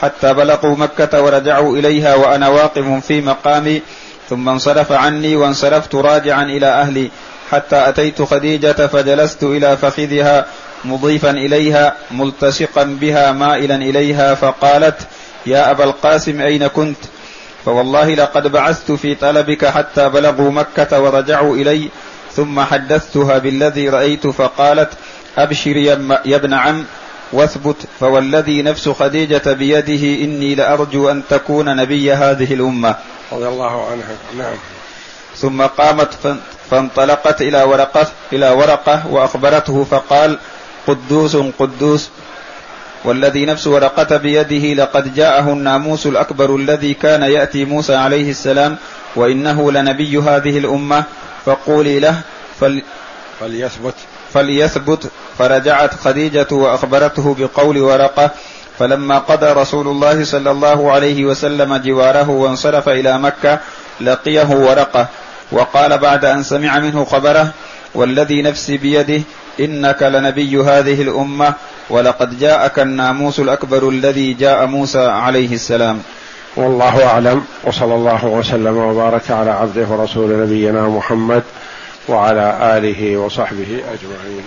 حتى بلغوا مكة ورجعوا إليها وأنا واقف في مقامي ثم انصرف عني وانصرفت راجعا إلى أهلي. حتى أتيت خديجة فجلست إلى فخذها مضيفا إليها ملتصقا بها مائلا إليها فقالت يا أبا القاسم أين كنت؟ فوالله لقد بعثت في طلبك حتى بلغوا مكة ورجعوا إلي ثم حدثتها بالذي رأيت فقالت أبشر يا ابن عم واثبت فوالذي نفس خديجة بيده إني لأرجو أن تكون نبي هذه الأمة. رضي الله عنها. نعم. ثم قامت فانطلقت إلى ورقة إلى ورقة وأخبرته فقال قدوس قدوس والذي نفس ورقة بيده لقد جاءه الناموس الأكبر الذي كان يأتي موسى عليه السلام وإنه لنبي هذه الأمة فقولي له فل فليثبت. فليثبت فرجعت خديجة وأخبرته بقول ورقة فلما قضى رسول الله صلى الله عليه وسلم جواره وانصرف إلى مكة لقيه ورقة وقال بعد أن سمع منه خبره والذي نفسي بيده إنك لنبي هذه الأمة ولقد جاءك الناموس الأكبر الذي جاء موسى عليه السلام. والله أعلم وصلى الله وسلم وبارك على عبده ورسول نبينا محمد وعلى آله وصحبه أجمعين.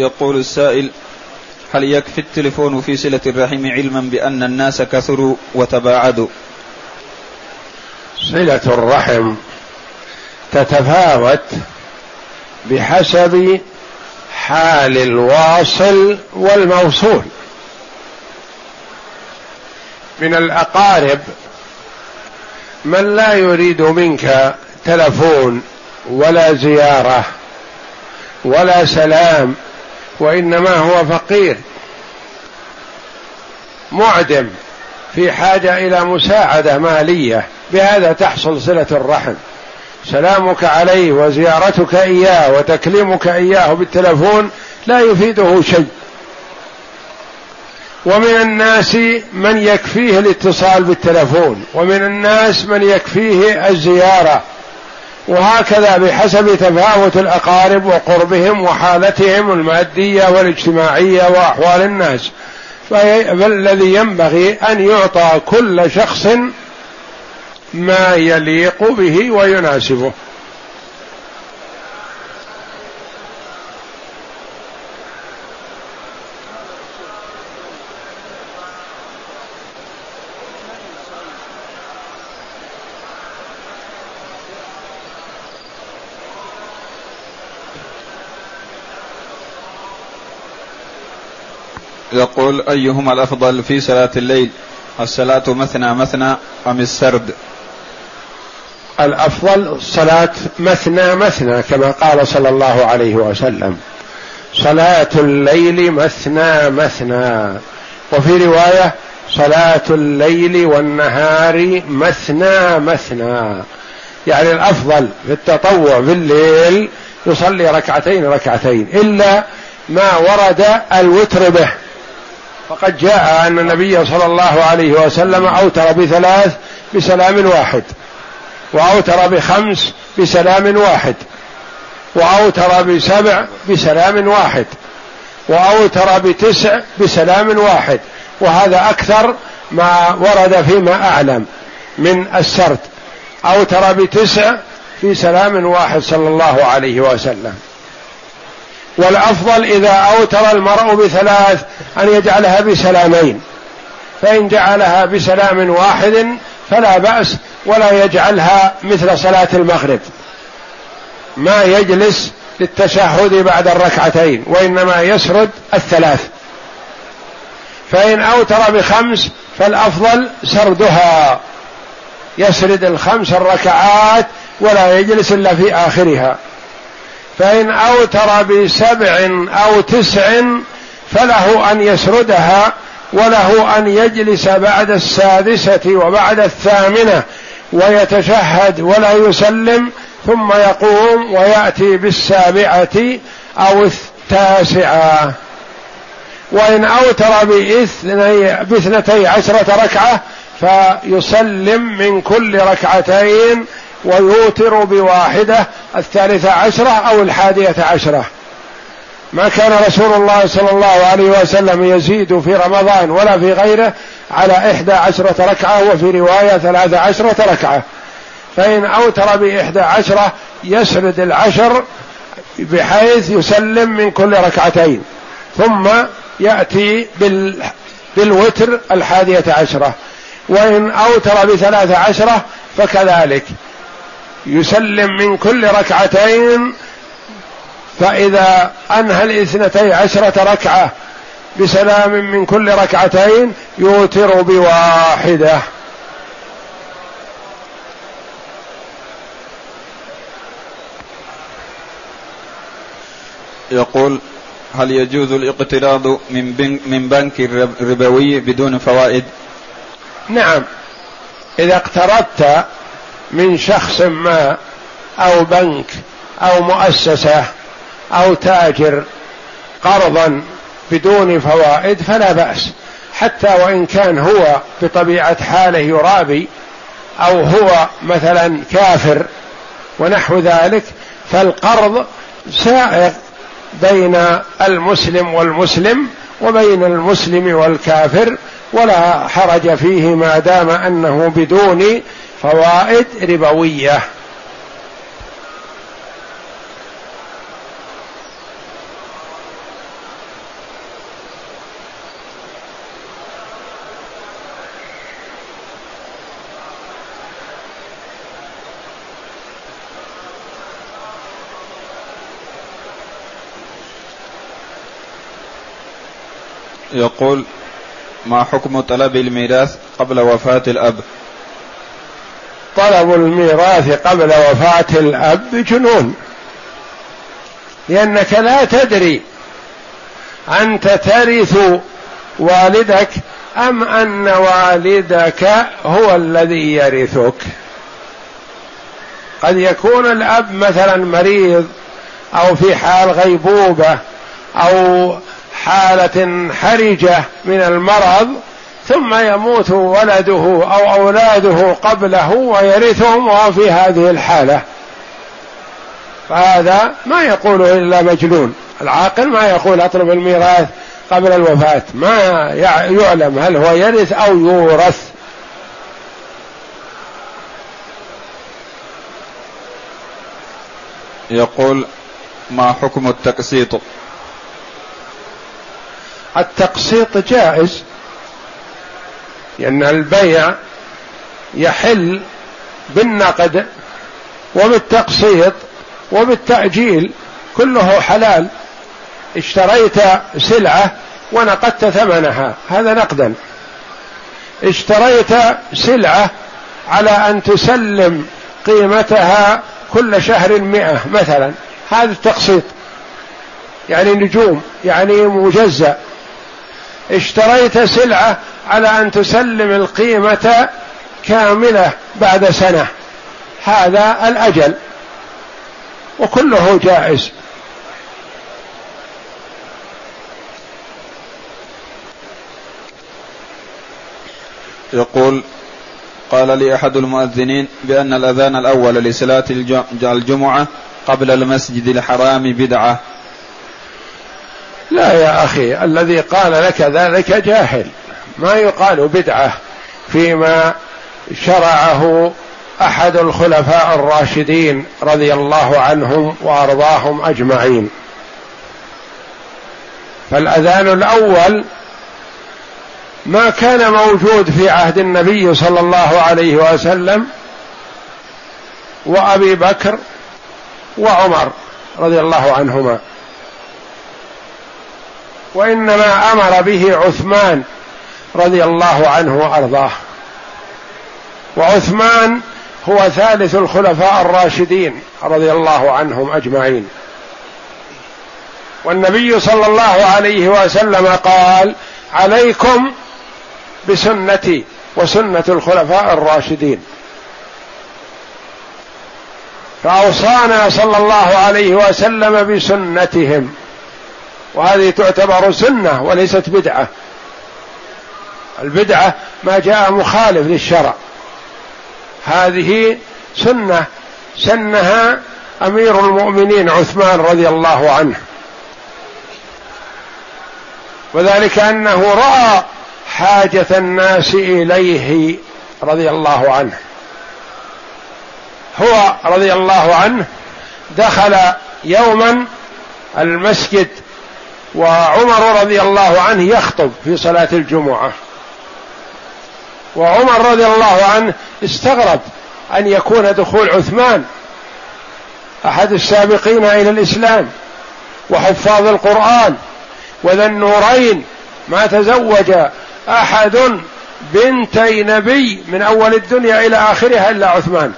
يقول السائل هل يكفي التلفون في صلة الرحم علما بأن الناس كثروا وتباعدوا؟ صلة الرحم تتفاوت بحسب حال الواصل والموصول. من الأقارب من لا يريد منك تلفون ولا زيارة ولا سلام وإنما هو فقير معدم في حاجة إلى مساعدة مالية. بهذا تحصل صلة الرحم. سلامك عليه وزيارتك إياه وتكليمك إياه بالتلفون لا يفيده شيء. ومن الناس من يكفيه الاتصال بالتلفون ومن الناس من يكفيه الزيارة. وهكذا بحسب تفاوت الأقارب وقربهم وحالتهم المادية والاجتماعية وأحوال الناس. فالذي ينبغي أن يعطى كل شخص ما يليق به ويناسبه. يقول أيهما الأفضل في صلاة الليل؟ الصلاة مثنى مثنى أم السرد؟ الأفضل صلاة مثنى مثنى كما قال صلى الله عليه وسلم. صلاة الليل مثنى مثنى. وفي رواية صلاة الليل والنهار مثنى مثنى. يعني الأفضل في التطوع في الليل يصلي ركعتين ركعتين إلا ما ورد الوتر به. فقد جاء أن النبي صلى الله عليه وسلم أوتر بثلاث بسلام واحد وأوتر بخمس بسلام واحد وأوتر بسبع بسلام واحد وأوتر بتسع بسلام واحد وهذا أكثر ما ورد فيما أعلم من السرد أوتر بتسع في سلام واحد صلى الله عليه وسلم. والأفضل إذا أوتر المرء بثلاث أن يجعلها بسلامين. فإن جعلها بسلام واحد فلا بأس ولا يجعلها مثل صلاة المغرب. ما يجلس للتشهد بعد الركعتين وإنما يسرد الثلاث. فإن أوتر بخمس فالأفضل سردها. يسرد الخمس الركعات ولا يجلس إلا في آخرها. فإن أوتر بسبع أو تسع فله أن يسردها وله أن يجلس بعد السادسة وبعد الثامنة ويتشهد ولا يسلم ثم يقوم ويأتي بالسابعة أو التاسعة. وإن أوتر باثنتي عشرة ركعة فيسلم من كل ركعتين ويوتر بواحدة الثالثة عشرة أو الحادية عشرة. ما كان رسول الله صلى الله عليه وسلم يزيد في رمضان ولا في غيره على إحدى عشرة ركعة وفي رواية ثلاثة عشرة ركعة. فإن أوتر بإحدى عشرة يسرد العشر بحيث يسلم من كل ركعتين. ثم يأتي بال بالوتر الحادية عشرة. وإن أوتر بثلاثة عشرة فكذلك. يسلم من كل ركعتين فإذا أنهى الاثنتي عشرة ركعة بسلام من كل ركعتين يوتر بواحدة يقول هل يجوز الاقتراض من من بنك ربوي بدون فوائد؟ نعم إذا اقترضت من شخص ما أو بنك أو مؤسسة أو تاجر قرضا بدون فوائد فلا بأس. حتى وإن كان هو بطبيعة حاله يرابي أو هو مثلا كافر ونحو ذلك فالقرض سائغ بين المسلم والمسلم وبين المسلم والكافر ولا حرج فيه ما دام أنه بدون فوائد ربوية. يقول ما حكم طلب الميراث قبل وفاة الأب؟ طلب الميراث قبل وفاة الأب جنون. لأنك لا تدري أنت ترث والدك أم أن والدك هو الذي يرثك. قد يكون الأب مثلا مريض أو في حال غيبوبة أو حالة حرجة من المرض ثم يموت ولده أو أولاده قبله ويرثهم وهو في هذه الحالة. فهذا ما يقول إلا مجنون. العاقل ما يقول أطلب الميراث قبل الوفاة. ما يعلم هل هو يرث أو يورث. يقول ما حكم التقسيط؟ التقسيط جائز. لأن البيع يحل بالنقد وبالتقسيط وبالتأجيل كله حلال. اشتريت سلعة ونقدت ثمنها هذا نقدا. اشتريت سلعة على أن تسلم قيمتها كل شهر مئة مثلا هذا التقسيط. يعني نجوم يعني مجزأ. اشتريت سلعة على أن تسلم القيمة كاملة بعد سنة. هذا الأجل. وكله جائز. يقول قال لي أحد المؤذنين بأن الأذان الأول لصلاة الجمعة قبل المسجد الحرام بدعة. لا يا أخي الذي قال لك ذلك جاهل. ما يقال بدعة فيما شرعه أحد الخلفاء الراشدين رضي الله عنهم وأرضاهم أجمعين. فالأذان الأول ما كان موجود في عهد النبي صلى الله عليه وسلم وأبي بكر وعمر رضي الله عنهما. وإنما أمر به عثمان رضي الله عنه وأرضاه. وعثمان هو ثالث الخلفاء الراشدين رضي الله عنهم أجمعين. والنبي صلى الله عليه وسلم قال عليكم بسنتي وسنة الخلفاء الراشدين. فأوصانا صلى الله عليه وسلم بسنتهم. وهذه تعتبر سنة وليست بدعة. البدعة ما جاء مخالف للشرع. هذه سنة سنها أمير المؤمنين عثمان رضي الله عنه. وذلك أنه رأى حاجة الناس إليه رضي الله عنه. هو رضي الله عنه دخل يوما المسجد وعمر رضي الله عنه يخطب في صلاة الجمعة. وعمر رضي الله عنه استغرب أن يكون دخول عثمان أحد السابقين إلى الإسلام وحفاظ القرآن وذا النورين ما تزوج أحد بنتي نبي من أول الدنيا إلى آخرها إلا عثمان.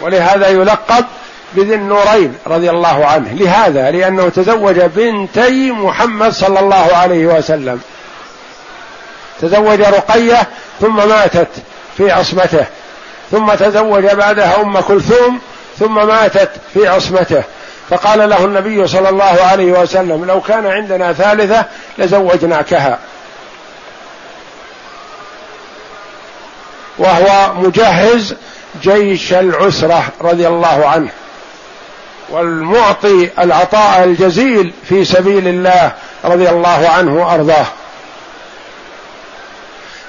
ولهذا يلقب بذي النورين رضي الله عنه. لهذا لأنه تزوج بنتي محمد صلى الله عليه وسلم. تزوج رقية ثم ماتت في عصمته. ثم تزوج بعدها أم كلثوم ثم ماتت في عصمته. فقال له النبي صلى الله عليه وسلم لو كان عندنا ثالثة لزوجناكها. وهو مجهز جيش العسرة رضي الله عنه. والمعطي العطاء الجزيل في سبيل الله رضي الله عنه وأرضاه.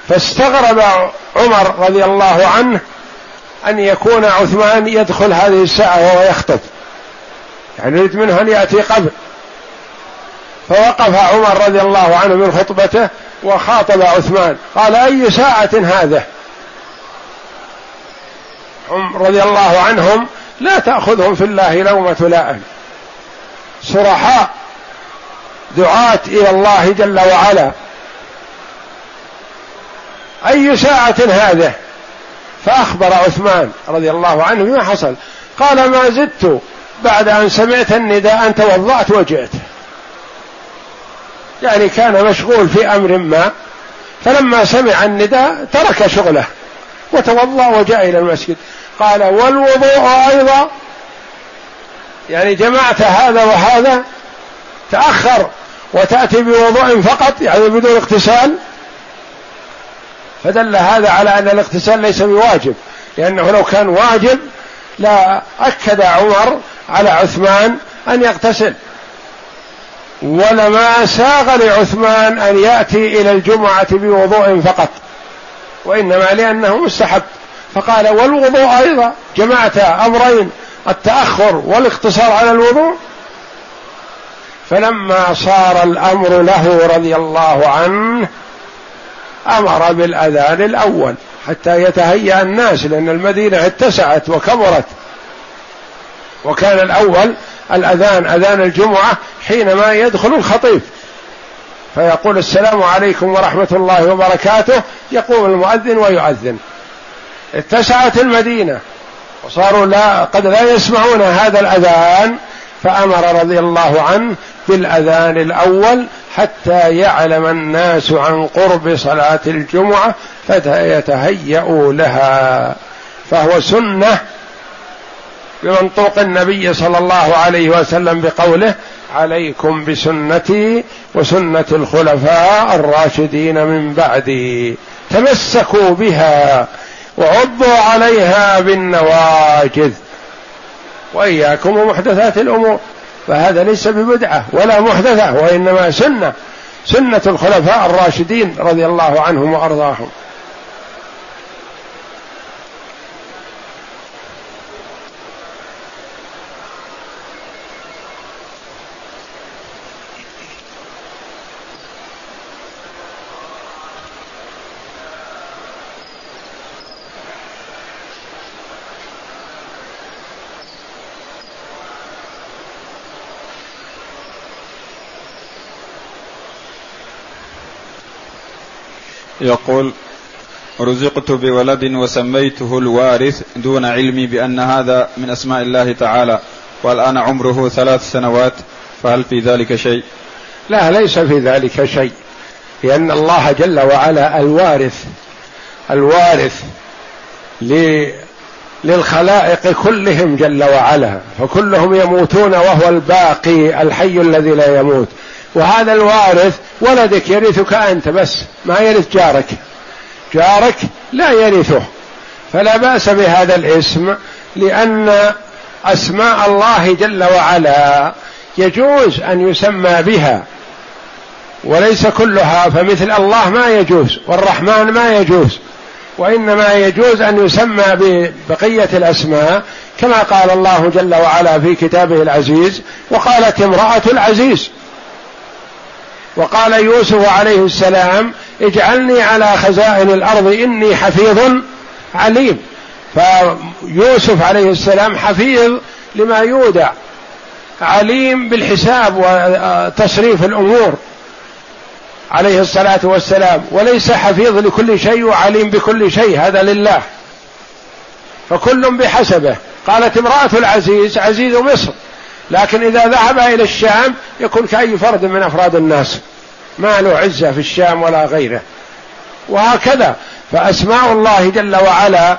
فاستغرب عمر رضي الله عنه أن يكون عثمان يدخل هذه الساعة وهو يخطب. يعني يريد منه أن يأتي قبل. فوقف عمر رضي الله عنه من خطبته وخاطب عثمان. قال أي ساعة هذه؟ رضي الله عنهم لا تأخذهم في الله لومة لائم. صرحاء دعاة إلى الله جل وعلا. أي ساعة هذه؟ فأخبر عثمان رضي الله عنه بما حصل. قال ما زدت بعد أن سمعت النداء أن توضأت وجئت. يعني كان مشغول في أمر ما فلما سمع النداء ترك شغله وتوضأ وجاء إلى المسجد. قال والوضوء أيضا. يعني جمعت هذا وهذا تأخر وتأتي بوضوء فقط يعني بدون اغتسال فدل هذا على أن الاغتسال ليس بواجب لأنه لو كان واجب لا أكد عمر على عثمان أن يغتسل ولما ساغ لعثمان أن يأتي إلى الجمعة بوضوء فقط وإنما لأنه مستحب. فقال والوضوء أيضا جمعت أمرين التأخر والاقتصار على الوضوء. فلما صار الأمر له رضي الله عنه أمر بالأذان الأول حتى يتهيأ الناس لأن المدينة اتسعت وكبرت. وكان الأول الأذان أذان الجمعة حينما يدخل الخطيب. فيقول السلام عليكم ورحمة الله وبركاته يقوم المؤذن ويؤذن. اتسعت المدينة. وصاروا لا قد لا يسمعون هذا الأذان فأمر رضي الله عنه بالأذان الأول حتى يعلم الناس عن قرب صلاة الجمعة فيتهيأوا لها. فهو سنة بمنطوق النبي صلى الله عليه وسلم بقوله عليكم بسنتي وسنة الخلفاء الراشدين من بعدي. تمسكوا بها وعضوا عليها بالنواجذ. وإياكم ومحدثات الأمور فهذا ليس ببدعة ولا محدثة وإنما سنة سنة الخلفاء الراشدين رضي الله عنهم وأرضاهم. يقول رزقت بولد وسميته الوارث دون علمي بأن هذا من أسماء الله تعالى والآن عمره ثلاث سنوات فهل في ذلك شيء؟ لا ليس في ذلك شيء لأن الله جل وعلا الوارث الوارث للخلائق كلهم جل وعلا فكلهم يموتون وهو الباقي الحي الذي لا يموت. وهذا الوارث ولدك يرثك أنت بس ما يرث جارك. جارك لا يرثه. فلا بأس بهذا الاسم لأن أسماء الله جل وعلا يجوز أن يسمى بها. وليس كلها فمثل الله ما يجوز والرحمن ما يجوز. وإنما يجوز أن يسمى ببقيه الأسماء كما قال الله جل وعلا في كتابه العزيز وقالت امرأة العزيز. وقال يوسف عليه السلام اجعلني على خزائن الأرض إني حفيظ عليم. فيوسف عليه السلام حفيظ لما يودع عليم بالحساب وتصريف الأمور عليه الصلاة والسلام. وليس حفيظ لكل شيء وعليم بكل شيء هذا لله. فكل بحسبه. قالت امرأة العزيز عزيز مصر. لكن إذا ذهب إلى الشام يكون كأي فرد من أفراد الناس ما له عزة في الشام ولا غيره. وهكذا فأسماء الله جل وعلا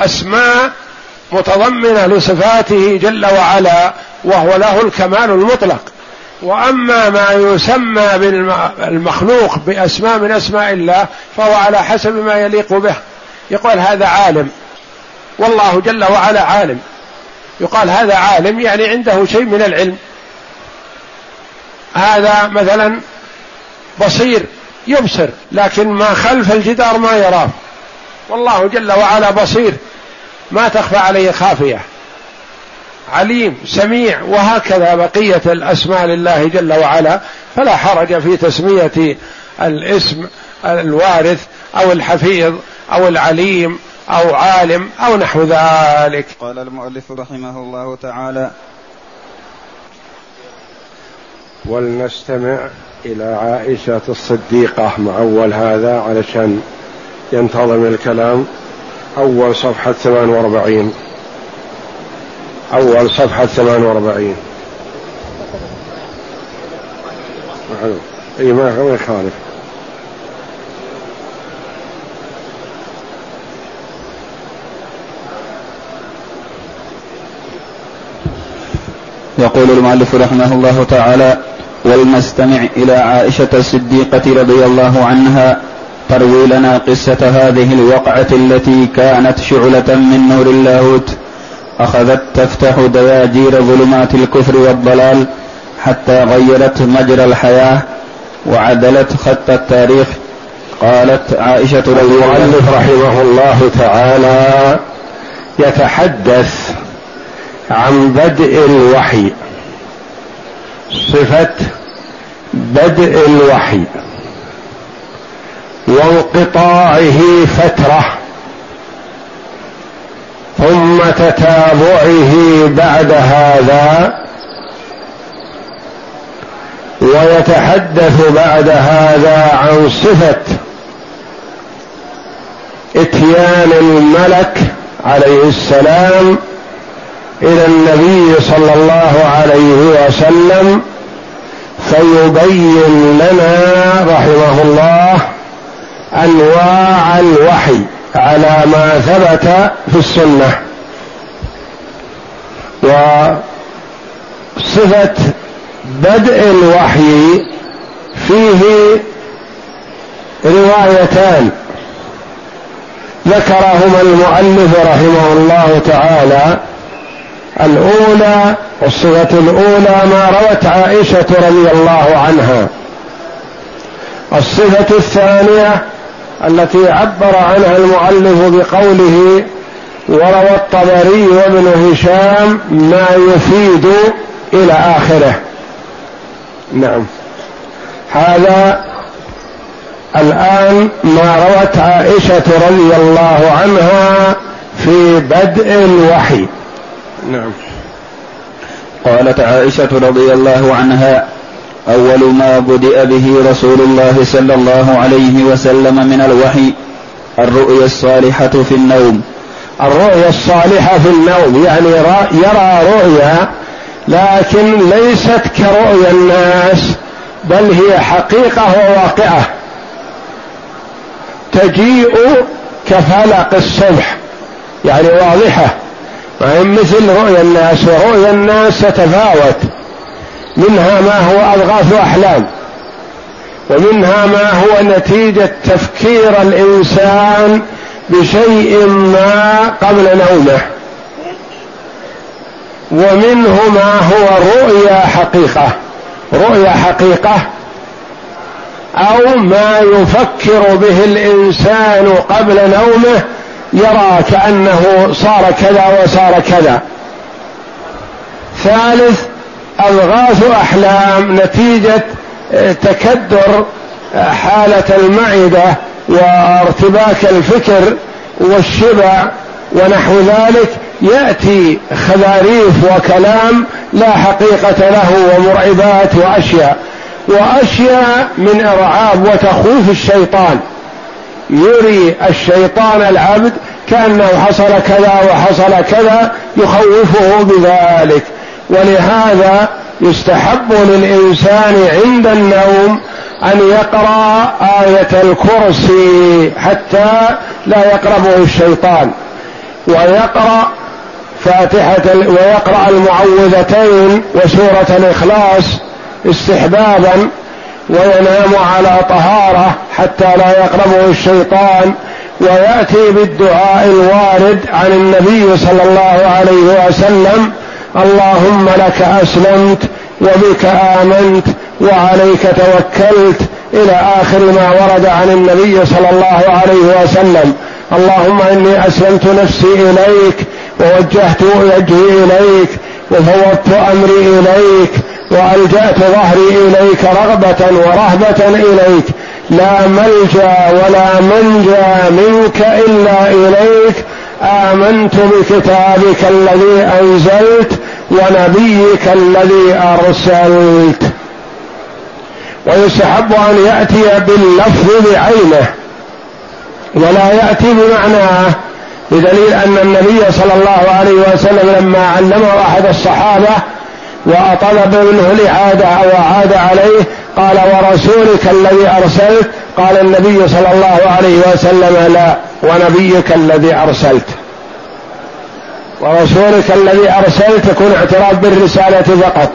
أسماء متضمنة لصفاته جل وعلا وهو له الكمال المطلق. وأما ما يسمى بالمخلوق بأسماء من أسماء الله فهو على حسب ما يليق به. يقول هذا عالم. والله جل وعلا عالم. يقال هذا عالم يعني عنده شيء من العلم. هذا مثلا بصير يبصر لكن ما خلف الجدار ما يراه. والله جل وعلا بصير ما تخفى عليه خافية. عليم سميع وهكذا بقية الأسماء لله جل وعلا. فلا حرج في تسمية الاسم الوارث أو الحفيظ أو العليم أو عالم أو نحو ذلك. قال المؤلف رحمه الله تعالى ولنستمع إلى عائشة الصديقة مع أول هذا علشان ينتظم الكلام. أول صفحة 48 أول صفحة 48 أي ما يخالف. يقول المؤلف رحمه الله تعالى ولنستمع إلى عائشة الصديقة رضي الله عنها تروي لنا قصة هذه الوقعة التي كانت شعلة من نور اللاهوت. أخذت تفتح دياجير ظلمات الكفر والضلال حتى غيرت مجرى الحياة وعدلت خط التاريخ. قالت عائشة رضي الله المؤلف رحمه الله تعالى يتحدث عن بدء الوحي. صفة بدء الوحي. وانقطاعه فترة. ثم تتابعه بعد هذا. ويتحدث بعد هذا عن صفة إتيان الملك عليه السلام إلى النبي صلى الله عليه وسلم فيبين لنا رحمه الله أنواع الوحي على ما ثبت في السنة. وصفة بدء الوحي فيه روايتان. ذكرهما المؤلف رحمه الله تعالى الأولى الصفه الأولى ما روت عائشة رضي الله عنها. الصفه الثانية التي عبر عنها المؤلف بقوله وروى الطبري وابن هشام ما يفيد إلى آخره. نعم. هذا الآن ما روت عائشة رضي الله عنها في بدء الوحي. نعم. قالت عائشة رضي الله عنها أول ما بدأ به رسول الله صلى الله عليه وسلم من الوحي الرؤيا الصالحة في النوم. الرؤيا الصالحة في النوم يعني يرى رؤيا لكن ليست كرؤيا الناس بل هي حقيقة وواقعة. تجيء كفلق الصبح يعني واضحة. هي مثل رؤيا الناس ورؤيا الناس تتفاوت. منها ما هو أضغاث أحلام ومنها ما هو نتيجة تفكير الإنسان بشيء ما قبل نومه. ومنه ما هو رؤيا حقيقة رؤيا حقيقة أو ما يفكر به الإنسان قبل نومه يرى كأنه صار كذا وصار كذا. ثالث أضغاث أحلام نتيجة آه، تكدر آه، حالة المعدة وارتباك الفكر والشبع ونحو ذلك. يأتي خذاريف وكلام لا حقيقة له ومرعبات وأشياء. وأشياء من إرعاب وتخويف الشيطان. يري الشيطان العبد كأنه حصل كذا وحصل كذا يخوفه بذلك. ولهذا يستحب للإنسان عند النوم أن يقرأ آية الكرسي حتى لا يقربه الشيطان. ويقرأ فاتحة ويقرأ المعوذتين وسورة الإخلاص استحبابا وينام على طهارة حتى لا يقربه الشيطان ويأتي بالدعاء الوارد عن النبي صلى الله عليه وسلم اللهم لك أسلمت وبك آمنت وعليك توكلت إلى آخر ما ورد عن النبي صلى الله عليه وسلم. اللهم إني أسلمت نفسي إليك ووجهت وجهي إليك وفوضت أمري إليك وألجأت ظهري إليك رغبة ورهبة إليك. لا ملجأ ولا منجأ منك إلا إليك. آمنت بكتابك الذي أنزلت ونبيك الذي أرسلت. ويستحب أن يأتي باللفظ بعينه. ولا يأتي بمعناه بدليل أن النبي صلى الله عليه وسلم لما علمه أحد الصحابة وطلب منه الإعادة أو أعاد عليه قال ورسولك الذي أرسلت؟ قال النبي صلى الله عليه وسلم لا ونبيك الذي أرسلت. ورسولك الذي أرسلت؟ يكون اعتراف بالرسالة فقط.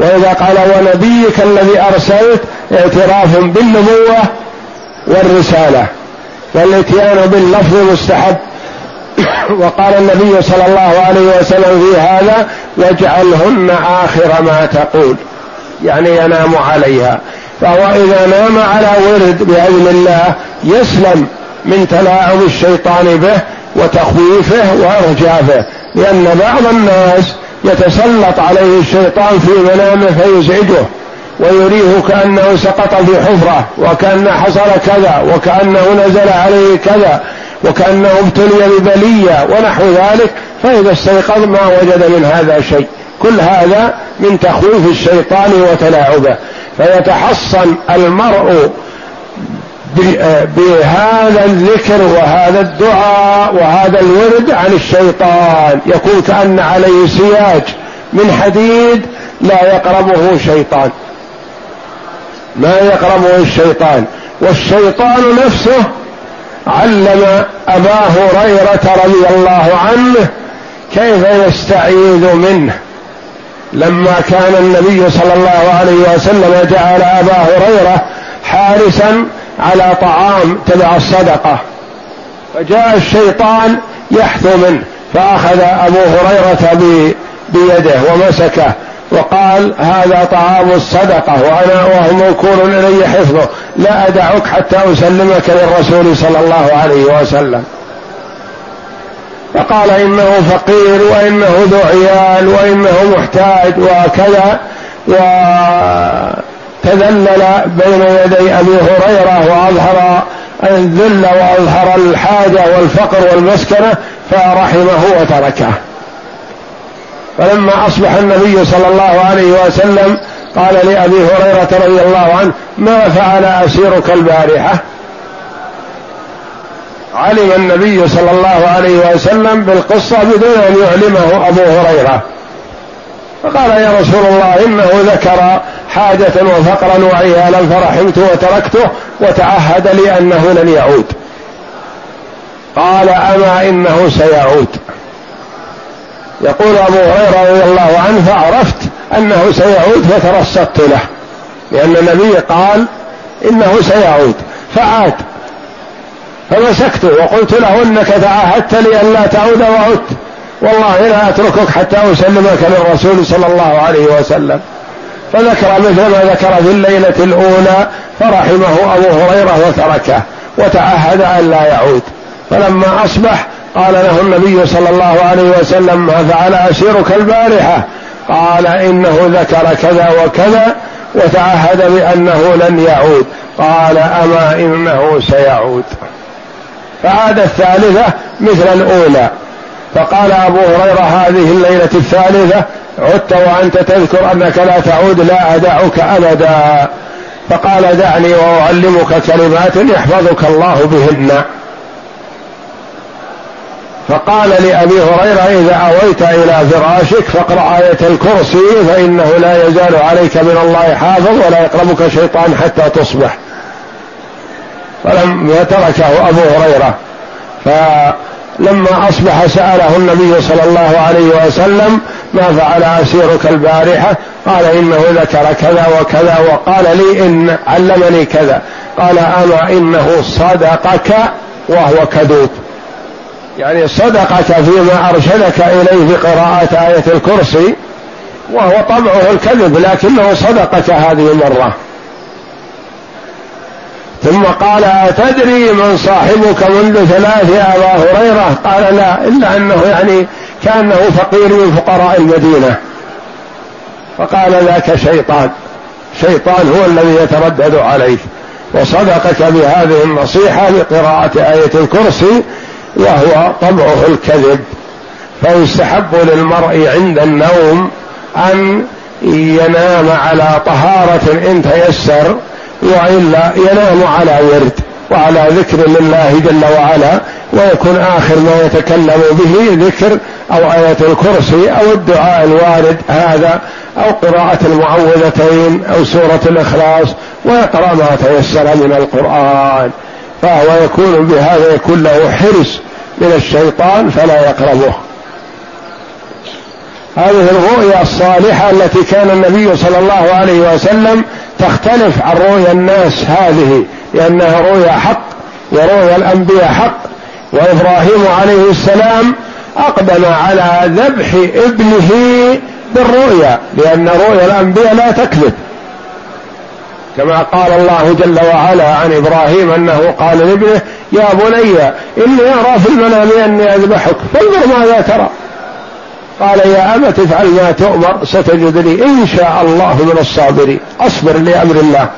وإذا قال ونبيك الذي أرسلت؟ اعتراف بالنبوة والرسالة والاتيان باللفظ مستحب. [coughs] وقال النبي صلى الله عليه وسلم في هذا واجعلهن آخر ما تقول. يعني ينام عليها. فهو إذا نام على ورد بإذن الله يسلم من تلاعب الشيطان به وتخويفه وإرجافه لأن بعض الناس يتسلط عليه الشيطان في منامه فيزعجه ويريه كأنه سقط في حفرة وكأن حصل كذا وكأنه نزل عليه كذا. وكأنه ابتلي ببلية ونحو ذلك فإذا استيقظ ما وجد من هذا شيء. كل هذا من تخويف الشيطان وتلاعبه. فيتحصن المرء بهذا الذكر وهذا الدعاء وهذا الورد عن الشيطان. يكون كأن عليه سياج من حديد لا يقربه شيطان. ما يقربه الشيطان. والشيطان نفسه علم أبا هريرة رضي الله عنه كيف يستعيذ منه. لما كان النبي صلى الله عليه وسلم جعل أبا هريرة حارسا على طعام تبع الصدقة. فجاء الشيطان يحثو منه فأخذ أبو هريرة بيده ومسكه وقال هذا طعام الصدقة وأنا وهو موكول إلي حفظه. لا أدعك حتى أسلمك للرسول صلى الله عليه وسلم. فقال إنه فقير وإنه ذو عيال وإنه محتاج وكذا وتذلل بين يدي أبي هريرة وأظهر الذل وأظهر الحاجة والفقر والمسكنة فرحمه وتركه. فلما أصبح النبي صلى الله عليه وسلم قال لابي هريرة رضي الله عنه ما فعل أسيرك البارحة؟ علم النبي صلى الله عليه وسلم بالقصة بدون أن يعلمه أبو هريرة. فقال يا رسول الله إنه ذكر حاجة وفقرا وعيالا فرحمت وتركته وتعهد لي أنه لن يعود. قال أما إنه سيعود. يقول أبو هريرة رضي الله عنه فعرفت أنه سيعود فترصدت له. لأن النبي قال إنه سيعود. فعاد. فمسكته وقلت له إنك تعهدت لي أن لا تعود وعدت. والله لا أتركك حتى أسلمك للرسول صلى الله عليه وسلم. فذكر مثل ما ذكر في الليلة الأولى فرحمه أبو هريرة وتركه وتعهد أن لا يعود. فلما أصبح قال له النبي صلى الله عليه وسلم ما فعل أسيرك البارحة؟ قال إنه ذكر كذا وكذا وتعهد بأنه لن يعود. قال أما إنه سيعود. فعاد الثالثة مثل الأولى. فقال أبو هريرة هذه الليلة الثالثة عدت وأنت تذكر أنك لا تعود لا أدعك أبدا. فقال دعني وأعلمك كلمات يحفظك الله بهن. فقال لأبي هريرة إذا أويت إلى فراشك فاقرأ آية الكرسي فإنه لا يزال عليك من الله حافظ ولا يقربك شيطان حتى تصبح. فلم تركه أبو هريرة. فلما أصبح سأله النبي صلى الله عليه وسلم ما فعل أسيرك البارحة؟ قال إنه ذكر كذا وكذا وقال لي إن علمني كذا. قال أما إنه صدقك وهو كذوب. يعني صدقك فيما أرشدك إليه بقراءة آية الكرسي وهو طبعه الكذب لكنه صدقك هذه المرة. ثم قال أتدري من صاحبك منذ ثلاث أبا هريرة؟ قال لا إلا أنه يعني كأنه فقير من فقراء المدينة. فقال ذاك شيطان. شيطان هو الذي يتردد عليك. وصدقك بهذه النصيحة بقراءة آية الكرسي وهو طبعه الكذب فيستحب للمرء عند النوم أن ينام على طهارة إن تيسر وإلا ينام على ورد وعلى ذكر لله جل وعلا ويكون آخر ما يتكلم به ذكر أو آية الكرسي أو الدعاء الوارد هذا أو قراءة المعوذتين أو سورة الإخلاص ويقرأ ما تيسر من القرآن. فهو يكون بهذا يكون له حرص من الشيطان فلا يقربه. هذه الرؤيا الصالحة التي كان النبي صلى الله عليه وسلم تختلف عن رؤيا الناس هذه لأنها رؤيا حق ورؤيا الأنبياء حق وإبراهيم عليه السلام أقدم على ذبح ابنه بالرؤيا لأن رؤيا الأنبياء لا تكذب. كما قال الله جل وعلا عن إبراهيم أنه قال لابنه يا بني إني أرى في المنام أني أذبحك فانظر ماذا ترى. قال يا أبت افعل ما تؤمر ستجدني إن شاء الله من الصابرين. أصبر لأمر الله.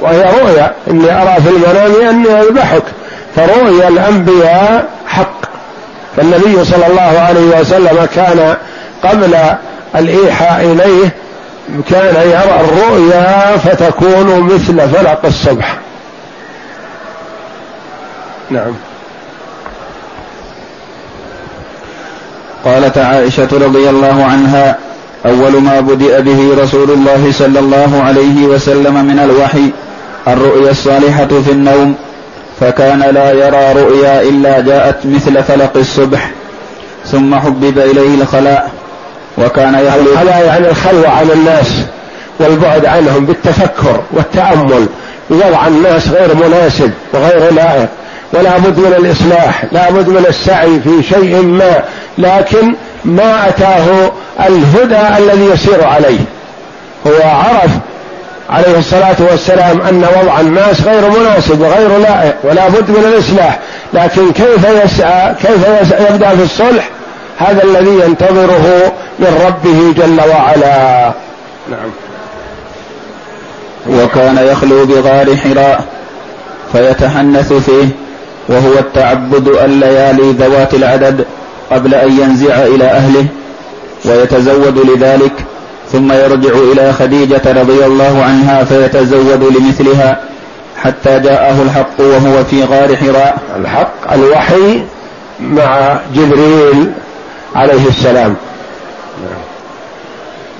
وهي رؤيا إني أرى في المنام أني أذبحك. فرؤيا الأنبياء حق. فالنبي صلى الله عليه وسلم كان قبل الإيحاء إليه كان يرى الرؤيا فتكون مثل فلق الصبح. نعم. قالت عائشة رضي الله عنها أول ما بدأ به رسول الله صلى الله عليه وسلم من الوحي الرؤيا الصالحة في النوم فكان لا يرى رؤيا إلا جاءت مثل فلق الصبح ثم حبب إليه الخلاء وكان يخلو الخلاء يعني الخلوة عن الناس والبعد عنهم بالتفكر والتأمل. وضع الناس غير مناسب وغير لائق. ولا بد من الإصلاح لا بد من السعي في شيء ما. لكن ما أتاه الهدى الذي يسير عليه. هو عرف عليه الصلاة والسلام أن وضع الناس غير مناسب وغير لائق ولا بد من الإصلاح. لكن كيف يسعى كيف يبدأ في الصلح؟ هذا الذي ينتظره من ربه جل وعلا. نعم. وكان يخلو بغار حراء فيتحنث فيه وهو التعبد الليالي ذوات العدد قبل أن ينزع إلى أهله ويتزود لذلك ثم يرجع إلى خديجة رضي الله عنها فيتزود لمثلها حتى جاءه الحق وهو في غار حراء. الحق الوحي مع جبريل عليه السلام.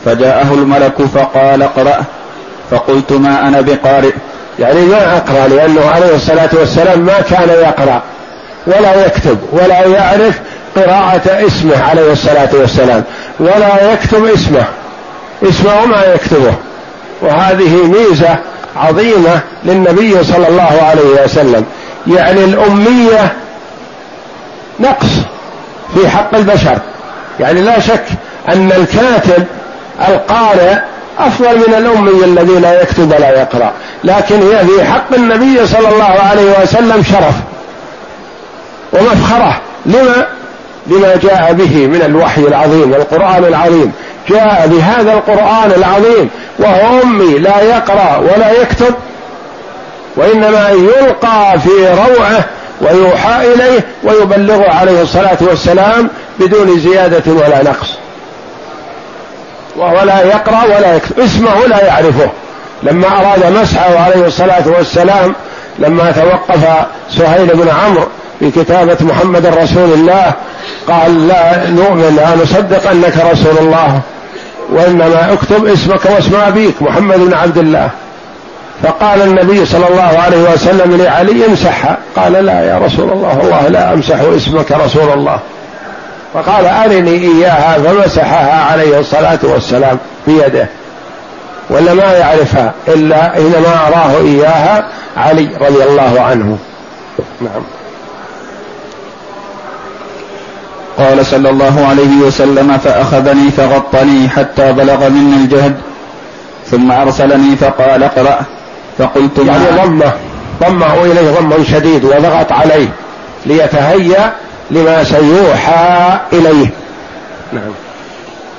فجاءه الملك فقال اقرأ. فقلت ما أنا بقارئ. يعني ما أقرأ لأنه عليه الصلاة والسلام ما كان يقرأ ولا يكتب ولا يعرف قراءة اسمه عليه الصلاة والسلام. ولا يكتب اسمه اسمه ما يكتبه. وهذه ميزة عظيمة للنبي صلى الله عليه وسلم. يعني الأمية نقص. في حق البشر. يعني لا شك أن الكاتب القارئ أفضل من الأمي الذي لا يكتب ولا يقرأ. لكن هي في حق النبي صلى الله عليه وسلم شرف ومفخرة. لما؟ لما جاء به من الوحي العظيم والقرآن العظيم. جاء بهذا القرآن العظيم وهو أمي لا يقرأ ولا يكتب وإنما يلقى في روعه ويوحى إليه ويبلغ عليه الصلاة والسلام بدون زيادة ولا نقص. وهو لا يقرأ ولا يكتب. اسمه لا يعرفه. لما أراد مسحه عليه الصلاة والسلام لما توقف سهيل بن عمرو في كتابة محمد رسول الله قال لا نؤمن لا نصدق أنك رسول الله وإنما اكتب اسمك واسم أبيك محمد بن عبد الله. فقال النبي صلى الله عليه وسلم لعلي امسحها قال لا يا رسول الله والله لا امسح اسمك رسول الله. فقال ارني إياها فمسحها عليه الصلاة والسلام بيده. ولا ما يعرفها إلا حينما أراه إياها علي رضي الله عنه. نعم. قال صلى الله عليه وسلم فأخذني فغطني حتى بلغ مني الجهد ثم أرسلني فقال اقرأ. فقلت يعني ضمه ضمه إليه ضما شديد وضغط عليه ليتهيأ لما سيوحى إليه. نعم.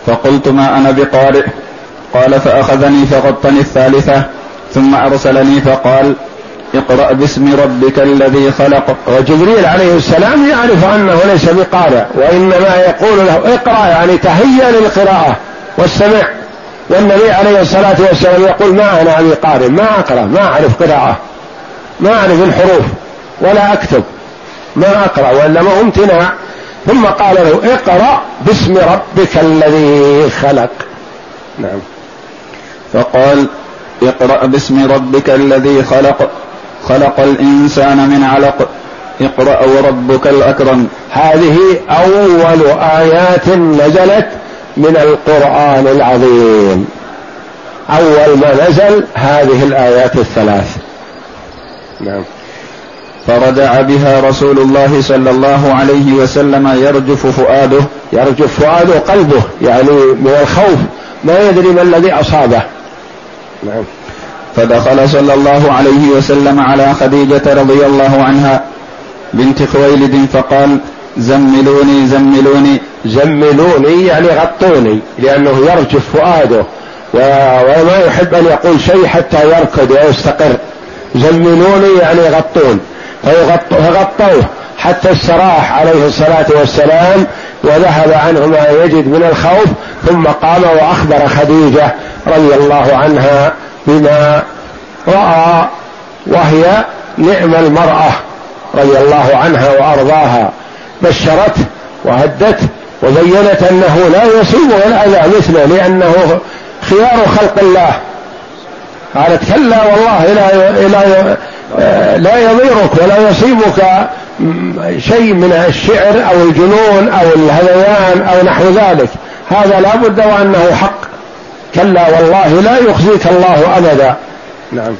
فقلت ما أنا بقارئ؟ قال فأخذني فغطني الثالثة ثم أرسلني فقال اقرأ باسم ربك الذي خلق. وجبريل عليه السلام يعرف أنه ليس بقارئ وإنما يقول له اقرأ يعني تهيأ للقراءة والسمع والنبي عليه الصلاة والسلام يقول ما أنا بقارئ ما أقرأ ما أعرف قراءة ما أعرف الحروف ولا أكتب ما أقرأ وإنما امتناع. ثم قال له اقرأ باسم ربك الذي خلق. نعم. فقال اقرأ باسم ربك الذي خلق خلق الإنسان من علق اقرأ وربك الأكرم. هذه أول آيات نزلت من القرآن العظيم. أول ما نزل هذه الآيات الثلاث. نعم. فرجع بها رسول الله صلى الله عليه وسلم يرجف فؤاده. يرجف فؤاده قلبه يعني من الخوف. ما يدري ما الذي أصابه. نعم. فدخل صلى الله عليه وسلم على خديجة رضي الله عنها بنت خويلد فقال زملوني زملوني. زملوني يعني غطوني لأنه يرجف فؤاده وما يحب أن يقول شيء حتى يركض ويستقر. زملوني يعني غطون. فغطوه حتى استراح عليه الصلاة والسلام وذهب عنه ما يجد من الخوف ثم قام وأخبر خديجة رضي الله عنها بما رأى وهي نعم المرأة رضي الله عنها وأرضاها. بشرته وهدته وبينت أنه لا يصيبه الاذى مثله لأنه خيار خلق الله. قالت كلا والله لا لا لا يضيرك ولا يصيبك شيء من الشعر أو الجنون أو الهذيان أو نحو ذلك. هذا لا بد وأنه حق. كلا والله لا يخزيك الله أبدا. نعم.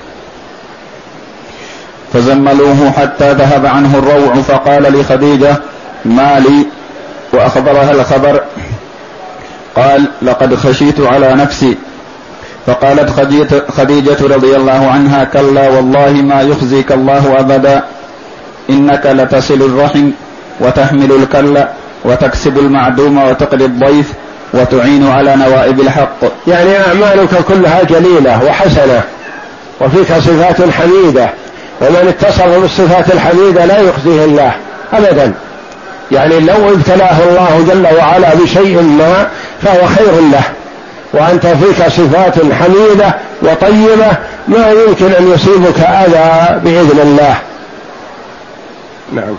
فزملوه حتى ذهب عنه الروع فقال لخديجة ما لي وأخبرها الخبر. قال لقد خشيت على نفسي. فقالت خديجة رضي الله عنها كلا والله ما يخزيك الله أبدا. إنك لتصل الرحم وتحمل الكل وتكسب المعدوم وتقضي الضيف وتعين على نوائب الحق. يعني أعمالك كلها جليلة وحسنة وفيك صفات حميدة ومن اتصف بالصفات الحميدة لا يخزيه الله أبدا. يعني لو ابتلاه الله جل وعلا بشيء ما فهو خير له. وأنت فيك صفات حميدة وطيبة ما يمكن أن يصيبك أذى بإذن الله. نعم.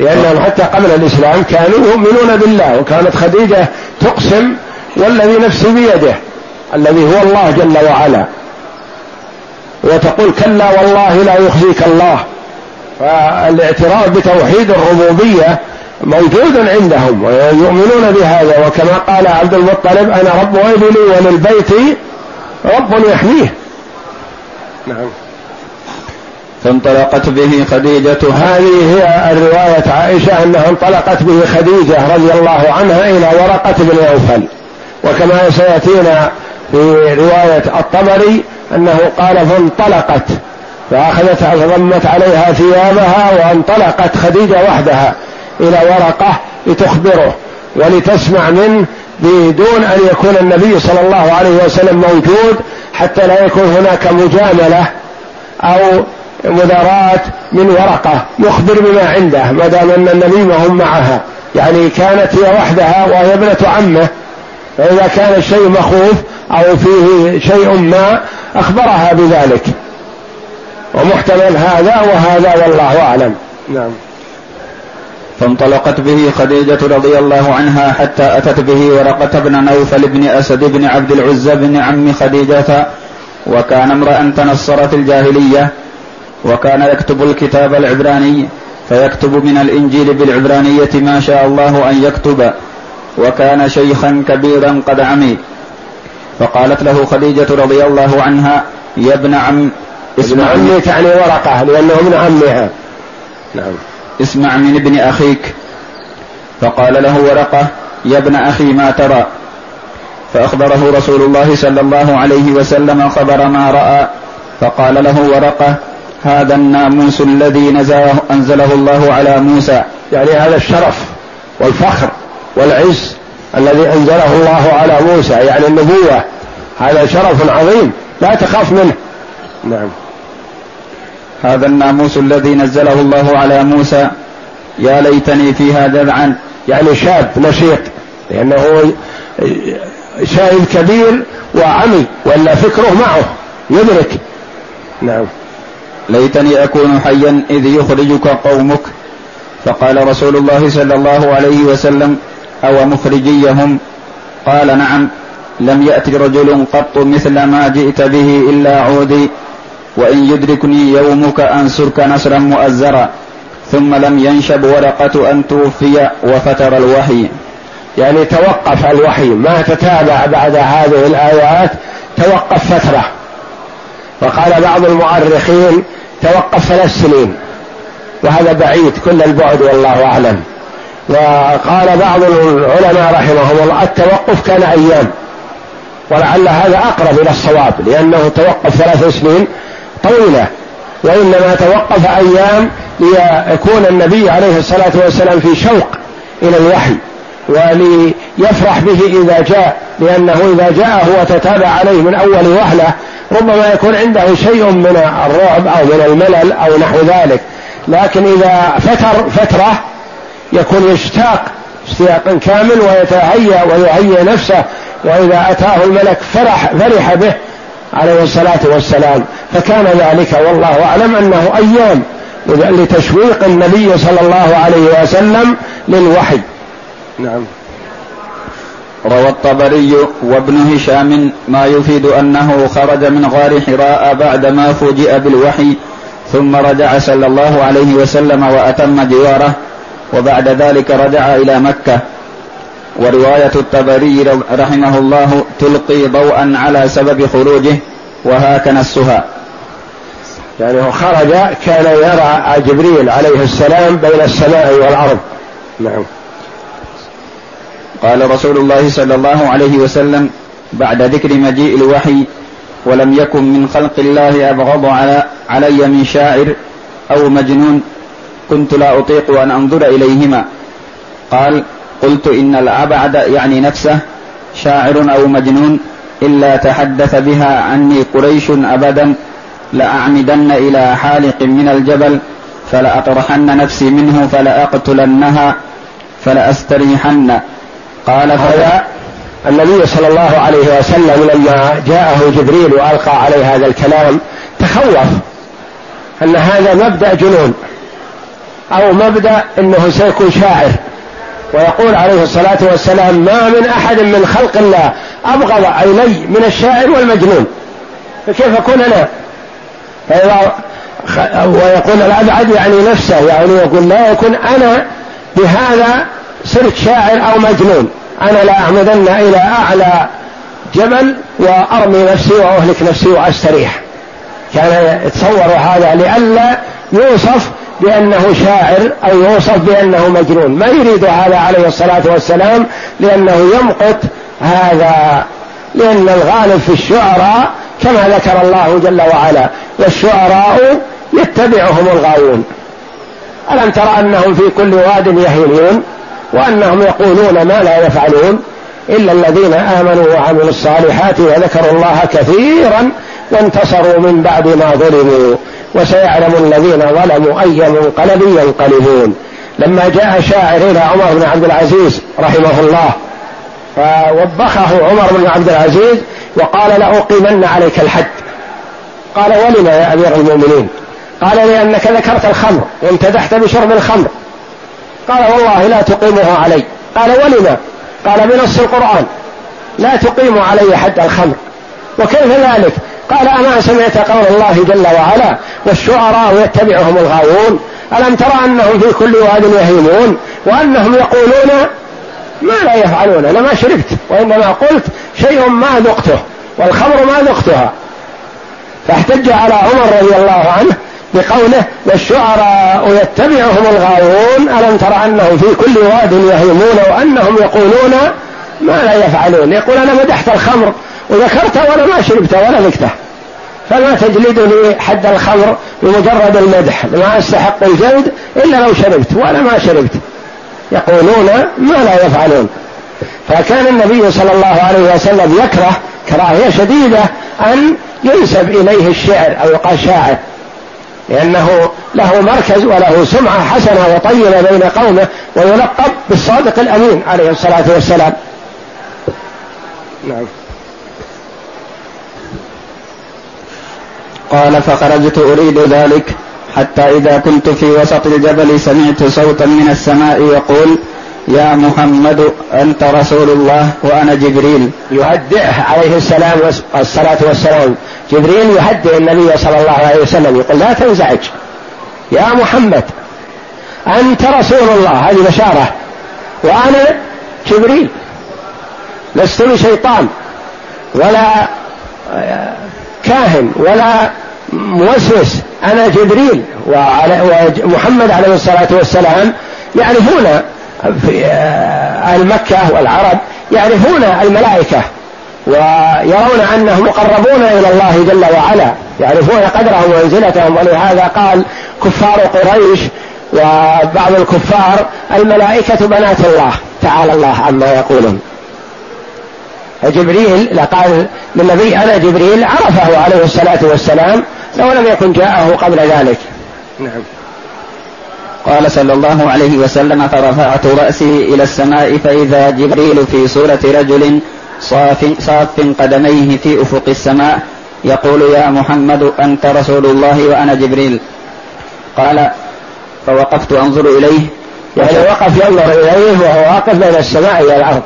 لأنهم حتى قبل الإسلام كانوا يؤمنون بالله وكانت خديجة تقسم والذي نفسي بيده الذي هو الله جل وعلا. وتقول كلا والله لا يخزيك الله. فالاعتراف بتوحيد الربوبية موجود عندهم ويؤمنون بهذا. وكما قال عبد المطلب أنا رب إبلي وللبيت رب يحميه. نعم. فانطلقت به خديجة. هذه هي الرواية عائشة أنها انطلقت به خديجة رضي الله عنها إلى ورقة بن نوفل وكما سيأتينا في رواية الطبري أنه قال فانطلقت. فأخذت ضمت عليها ثيابها وانطلقت خديجة وحدها إلى ورقة لتخبره ولتسمع منه بدون أن يكون النبي صلى الله عليه وسلم موجود حتى لا يكون هناك مجاملة أو مداراة من ورقة يخبر بما عنده ما دام أن النبي هم معها. يعني كانت هي وحدها وهي ابنة عمه. فإذا كان الشيء مخوف أو فيه شيء ما أخبرها بذلك. ومحتمل هذا وهذا والله أعلم. نعم. فانطلقت به خديجة رضي الله عنها حتى أتت به ورقة بن نوفل بن أسد بن عبد العزى بن عم خديجة وكان امرأ تنصر في الجاهلية وكان يكتب الكتاب العبراني فيكتب من الإنجيل بالعبرانية ما شاء الله أن يكتب وكان شيخا كبيرا قد عمي. فقالت له خديجة رضي الله عنها يا ابن عم اسمع ابن عمي تعني ورقة لأنه ابن عمها. نعم. اسمع من ابن أخيك. فقال له ورقة يا ابن أخي ما ترى. فأخبره رسول الله صلى الله عليه وسلم خبر ما رأى. فقال له ورقة هذا الناموس الذي نزله أنزله الله على موسى. يعني هذا الشرف والفخر والعز الذي أنزله الله على موسى يعني النبوة. هذا شرف عظيم لا تخاف منه. نعم. هذا الناموس الذي نزله الله على موسى. يا ليتني فيها جذعا يعني شاب نشيط لأنه شايب كبير وعمي ولا فكره معه. يدرك. نعم. ليتني أكون حيا إذ يخرجك قومك. فقال رسول الله صلى الله عليه وسلم أو مخرجيهم قال نعم. لم يأت رجل قط مثل ما جئت به إلا عودي. وإن يدركني يومك أنصرك نصرا مؤزرا ثم لم ينشب ورقة أن توفي وفتر الوحي. يعني توقف الوحي ما تتابع بعد هذه الآيات توقف فترة. وقال بعض المؤرخين توقف ثلاث سنين. وهذا بعيد كل البعد والله أعلم. وقال بعض العلماء رحمهم الله التوقف كان أيام. ولعل هذا أقرب إلى الصواب لأنه توقف ثلاث سنين طويلة وإنما توقف أيام ليكون النبي عليه الصلاة والسلام في شوق إلى الوحي وليفرح به إذا جاء لأنه إذا جاءه وتتابع عليه من أول وهلة ربما يكون عنده شيء من الرعب أو من الملل أو نحو ذلك. لكن إذا فتر فترة يكون يشتاق اشتياقا كامل ويتهيأ ويهيئ نفسه وإذا أتاه الملك فرح فرح به عليه الصلاة والسلام. فكان ذلك والله أعلم أنه أيام لتشويق النبي صلى الله عليه وسلم للوحي. نعم. روى الطبري وابن هشام ما يفيد أنه خرج من غار حراء بعدما فوجئ بالوحي ثم رجع صلى الله عليه وسلم وأتم جواره وبعد ذلك رجع إلى مكة. ورواية الطبري رحمه الله تلقي ضوءا على سبب خروجه وهاك نسها يعني هو خرج كان يرى جبريل عليه السلام بين السماء والأرض. نعم. قال رسول الله صلى الله عليه وسلم بعد ذكر مجيء الوحي ولم يكن من خلق الله أبغض على علي من شاعر أو مجنون كنت لا أطيق أن أنظر إليهما. قال قلت إن الأبعد يعني نفسه شاعر أو مجنون إلا تحدث بها عني قريش أبدا لأعمدن إلى حالق من الجبل فلأطرحن نفسي منه فلأقتلنها فلأستريحن. قال هذا النبي صلى الله عليه وسلم لما جاءه جبريل وألقى عليه هذا الكلام تخوف أن هذا مبدأ جنون أو مبدأ إنه سيكون شاعر. ويقول عليه الصلاة والسلام ما من أحد من خلق الله أبغض الي من الشاعر والمجنون. فكيف أكون أنا؟ فإذا ويقول الأبعد يعني نفسه يعني يقول لا يكون أنا بهذا صرت شاعر أو مجنون. أنا لا اعمدن إلى أعلى جبل وأرمي نفسي وأهلك نفسي وأستريح. كان يتصور هذا لئلا يوصف بأنه شاعر أو يوصف بأنه مجنون. ما يريد هذا عليه الصلاة والسلام لأنه يمقت هذا لأن الغالب في الشعراء كما ذكر الله جل وعلا والشعراء يتبعهم الغاوون. ألم تر أنهم في كل واد يهيمون وأنهم يقولون ما لا يفعلون إلا الذين آمنوا وعملوا الصالحات وذكروا الله كثيرا وانتصروا من بعد ما ظلموا. وسيعلم الذين ظلموا أي منقلب ينقلبون. لما جاء شاعر إلى عمر بن عبد العزيز رحمه الله فوبخه عمر بن عبد العزيز وقال لأقيمن عليك الحد. قال ولم يا أمير المؤمنين؟ قال لأنك ذكرت الخمر وامتدحت بشرب الخمر. قال والله لا تقيمه علي. قال ولما قال بنص القرآن. لا تقيم علي حد الخمر. وكيف ذلك؟ قال أما سمعت قول الله جل وعلا والشعراء يتبعهم الغاوون ألم ترى أنهم في كل واد يهيمون؟ وأنهم يقولون ما لا يفعلون أنا ما شربت وإنما قلت شيء ما ذقته والخمر ما ذقتها. فاحتج على عمر رضي الله عنه بقوله والشعراء يتبعهم الغاوون ألم تر أنهم في كل واد يهيمون وأنهم يقولون ما لا يفعلون؟ يقول أنا مدحت الخمر وذكرت ولا ما شربت ولا ذقته. فما تجلدني حد الخمر بمجرد المدح ما استحق الجلد إلا لو شربت ولا ما شربت. يقولون ما لا يفعلون. فكان النبي صلى الله عليه وسلم يكره كراهية شديدة أن ينسب إليه الشعر أو يقال شاعر لأنه له مركز وله سمعة حسنة وطيبة بين قومه ويلقب بالصادق الأمين عليه الصلاة والسلام. نعم. قال فخرجت أريد ذلك حتى إذا كنت في وسط الجبل سمعت صوتا من السماء يقول يا محمد أنت رسول الله وأنا جبريل. يهدئه عليه السلام والصلاة والسلام. جبريل يهدئ النبي صلى الله عليه وسلم يقول لا تنزعج. يا محمد أنت رسول الله. هذه بشارة. وأنا جبريل. لست بشيطان ولا كاهن ولا موسوس أنا جبريل ومحمد عليه الصلاة والسلام يعرفون في أهل مكة والعرب يعرفون الملائكة ويرون أنهم مقربون إلى الله جل وعلا يعرفون قدرهم ومنزلتهم ولهذا قال كفار قريش وبعض الكفار الملائكة بنات الله تعالى الله عما يقولون. فجبريل لقال للنبي أنا جبريل عرفه عليه الصلاة والسلام لو لم يكن جاءه قبل ذلك. نعم. قال صلى الله عليه وسلم فرفعت رأسي إلى السماء فإذا جبريل في صورة رجل صاف, صاف قدميه في أفق السماء يقول يا محمد أنت رسول الله وأنا جبريل. قال فوقفت أنظر إليه. يعني وقف ينظر إليه وهو واقف بين السماء إلى الأرض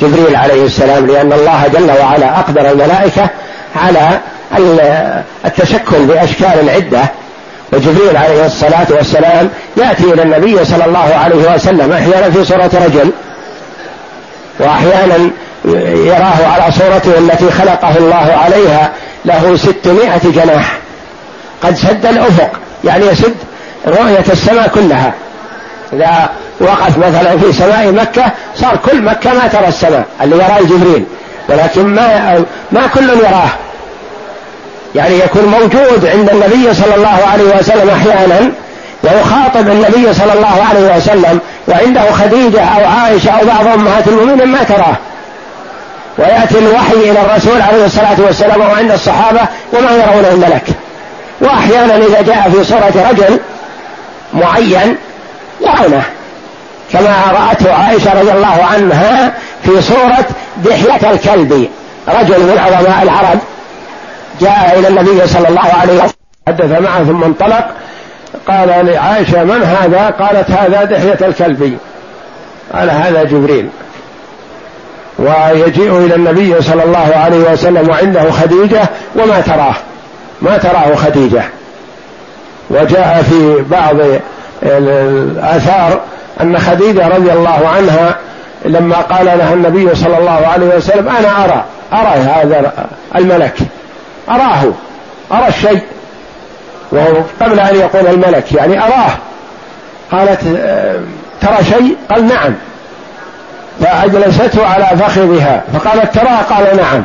جبريل عليه السلام لأن الله جل وعلا أقدر الملائكة على التشكل بأشكال عدة وجبريل عليه الصلاة والسلام يأتي إلى النبي صلى الله عليه وسلم أحيانا في صورة رجل وأحيانا يراه على صورته التي خلقه الله عليها له ستمائة جناح. قد سد الأفق يعني يسد رؤية السماء كلها. إذا وقف مثلا في سماء مكة صار كل مكة ما ترى السماء اللي يراه جبريل. ولكن ما ما كل يراه. يعني يكون موجود عند النبي صلى الله عليه وسلم أحيانا ويخاطب النبي صلى الله عليه وسلم وعنده خديجة أو عائشة أو بعض أمهات المؤمنين ما تراه. ويأتي الوحي إلى الرسول عليه الصلاة والسلام وعند الصحابة وما يرون الملك واحيانا إذا جاء في صورة رجل معين يرونه كما رأته عائشة رضي الله عنها في صورة دحية الكلب رجل من عظماء العرب جاء إلى النبي صلى الله عليه وسلم حدث معه ثم انطلق قال لعائشة من هذا؟ قالت هذا دحية الكلب. قال هذا جبريل. ويجيء إلى النبي صلى الله عليه وسلم وعنده خديجة وما تراه ما تراه خديجة. وجاء في بعض الآثار أن خديجة رضي الله عنها لما قال لها النبي صلى الله عليه وسلم أنا أرى أرى هذا الملك. أراه أرى الشيء. وهو قبل أن يقول الملك يعني أراه. قالت ترى شيء؟ قال نعم. فأجلسته على فخذها. فقالت ترى؟ قال نعم.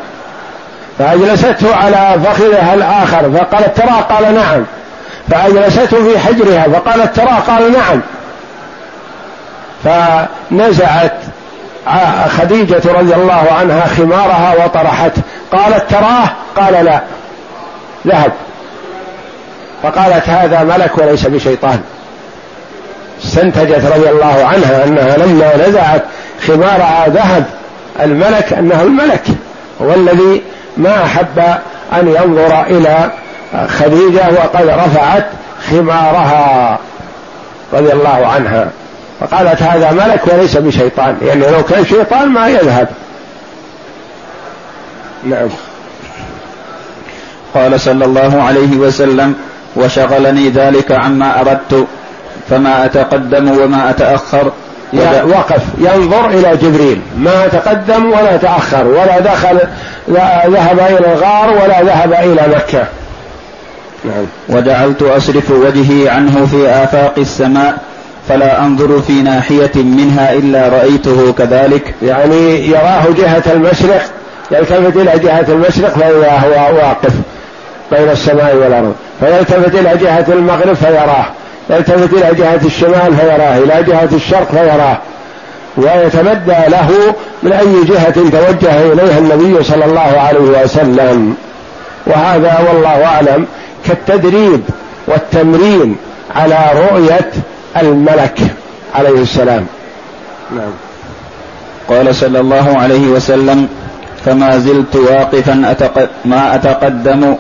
فأجلسته على فخذها الآخر. فقالت ترى؟ قال نعم. فأجلسته في حجرها. فقالت ترى؟ قال نعم. فنزعت خديجة رضي الله عنها خمارها وطرحته. قالت تراه؟ قال لا. ذهب. فقالت هذا ملك وليس بشيطان. استنتجت رضي الله عنها أنها لما نزعت خمارها ذهب. الملك أنه الملك. هو الذي ما أحب أن ينظر إلى خديجة وقد رفعت خمارها رضي الله عنها. فقالت هذا ملك وليس بشيطان لأنه يعني لو كان شيطان ما يذهب. نعم. قال صلى الله عليه وسلم وشغلني ذلك عما أردت فما أتقدم وما أتأخر. وقف ينظر إلى جبريل. ما تقدم ولا تأخر ولا دخل لا ذهب إلى الغار ولا ذهب إلى مكة. نعم. وجعلت أصرف وجهي عنه في آفاق السماء فلا أنظر في ناحية منها إلا رأيته كذلك. يعني يراه جهة المشرق يلتفت إلى جهة المشرق فإذا هو واقف بين السماء والأرض. فيلتفت إلى جهة المغرب فيراه. يلتفت إلى جهة الشمال فيراه. إلى جهة الشرق فيراه. ويتمدى له من أي جهة توجه إليها النبي صلى الله عليه وسلم. وهذا والله أعلم كالتدريب والتمرين على رؤية الملك عليه السلام. نعم. قال صلى الله عليه وسلم فما زلت واقفا أتق... ما أتقدم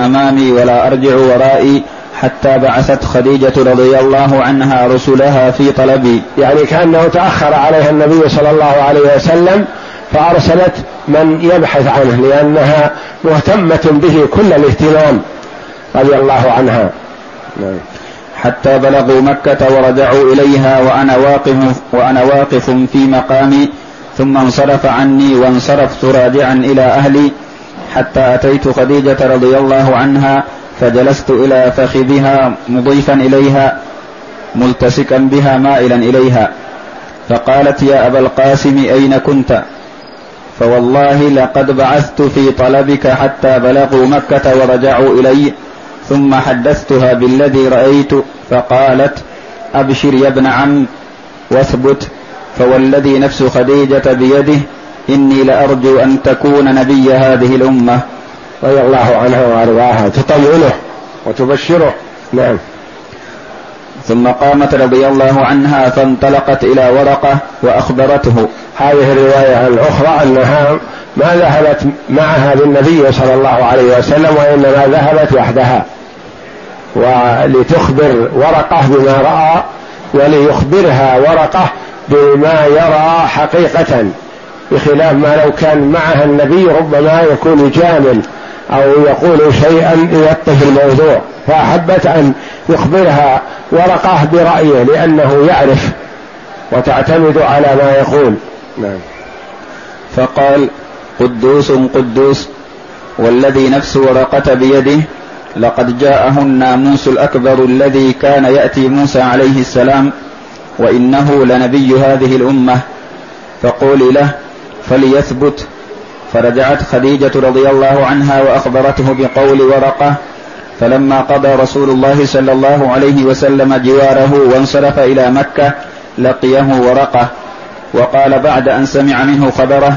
أمامي ولا أرجع ورائي حتى بعثت خديجة رضي الله عنها رسلها في طلبي. يعني كأنه تأخر عليها النبي صلى الله عليه وسلم فأرسلت من يبحث عنه لأنها مهتمة به كل الاهتمام رضي الله عنها. نعم. حتى بلغوا مكة ورجعوا إليها وأنا واقف وأنا واقف في مقامي ثم انصرف عني وانصرفت راجعا إلى أهلي حتى أتيت خديجة رضي الله عنها فجلست إلى فخذها مضيفا إليها ملتسكا بها مائلا إليها. فقالت يا أبا القاسم أين كنت؟ فوالله لقد بعثت في طلبك حتى بلغوا مكة ورجعوا إلي ثم حدثتها بالذي رأيت فقالت أبشر يا ابن عم واثبت فوالذي نفس خديجة بيده إني لأرجو أن تكون نبي هذه الأمة. رضي الله عنها وأرضاها تطمئنه وتبشره. نعم. ثم قامت رضي الله عنها فانطلقت إلى ورقة وأخبرته. هذه الرواية الأخرى أنها ما ذهبت معها بالنبي صلى الله عليه وسلم وإنما ذهبت وحدها. ولتخبر ورقة بما رأى وليخبرها ورقة بما يرى حقيقة بخلاف ما لو كان معها النبي ربما يكون جامل أو يقول شيئا يوطه الموضوع. فأحبت أن يخبرها ورقة برأيه لأنه يعرف وتعتمد على ما يقول. نعم. فقال قدوس قدوس والذي نفس ورقة بيده لقد جاءه الناموس الأكبر الذي كان يأتي موسى عليه السلام وإنه لنبي هذه الأمة. فقولي له فليثبت. فرجعت خديجة رضي الله عنها وأخبرته بقول ورقة. فلما قضى رسول الله صلى الله عليه وسلم جواره وانصرف إلى مكة لقيه ورقة. وقال بعد أن سمع منه خبره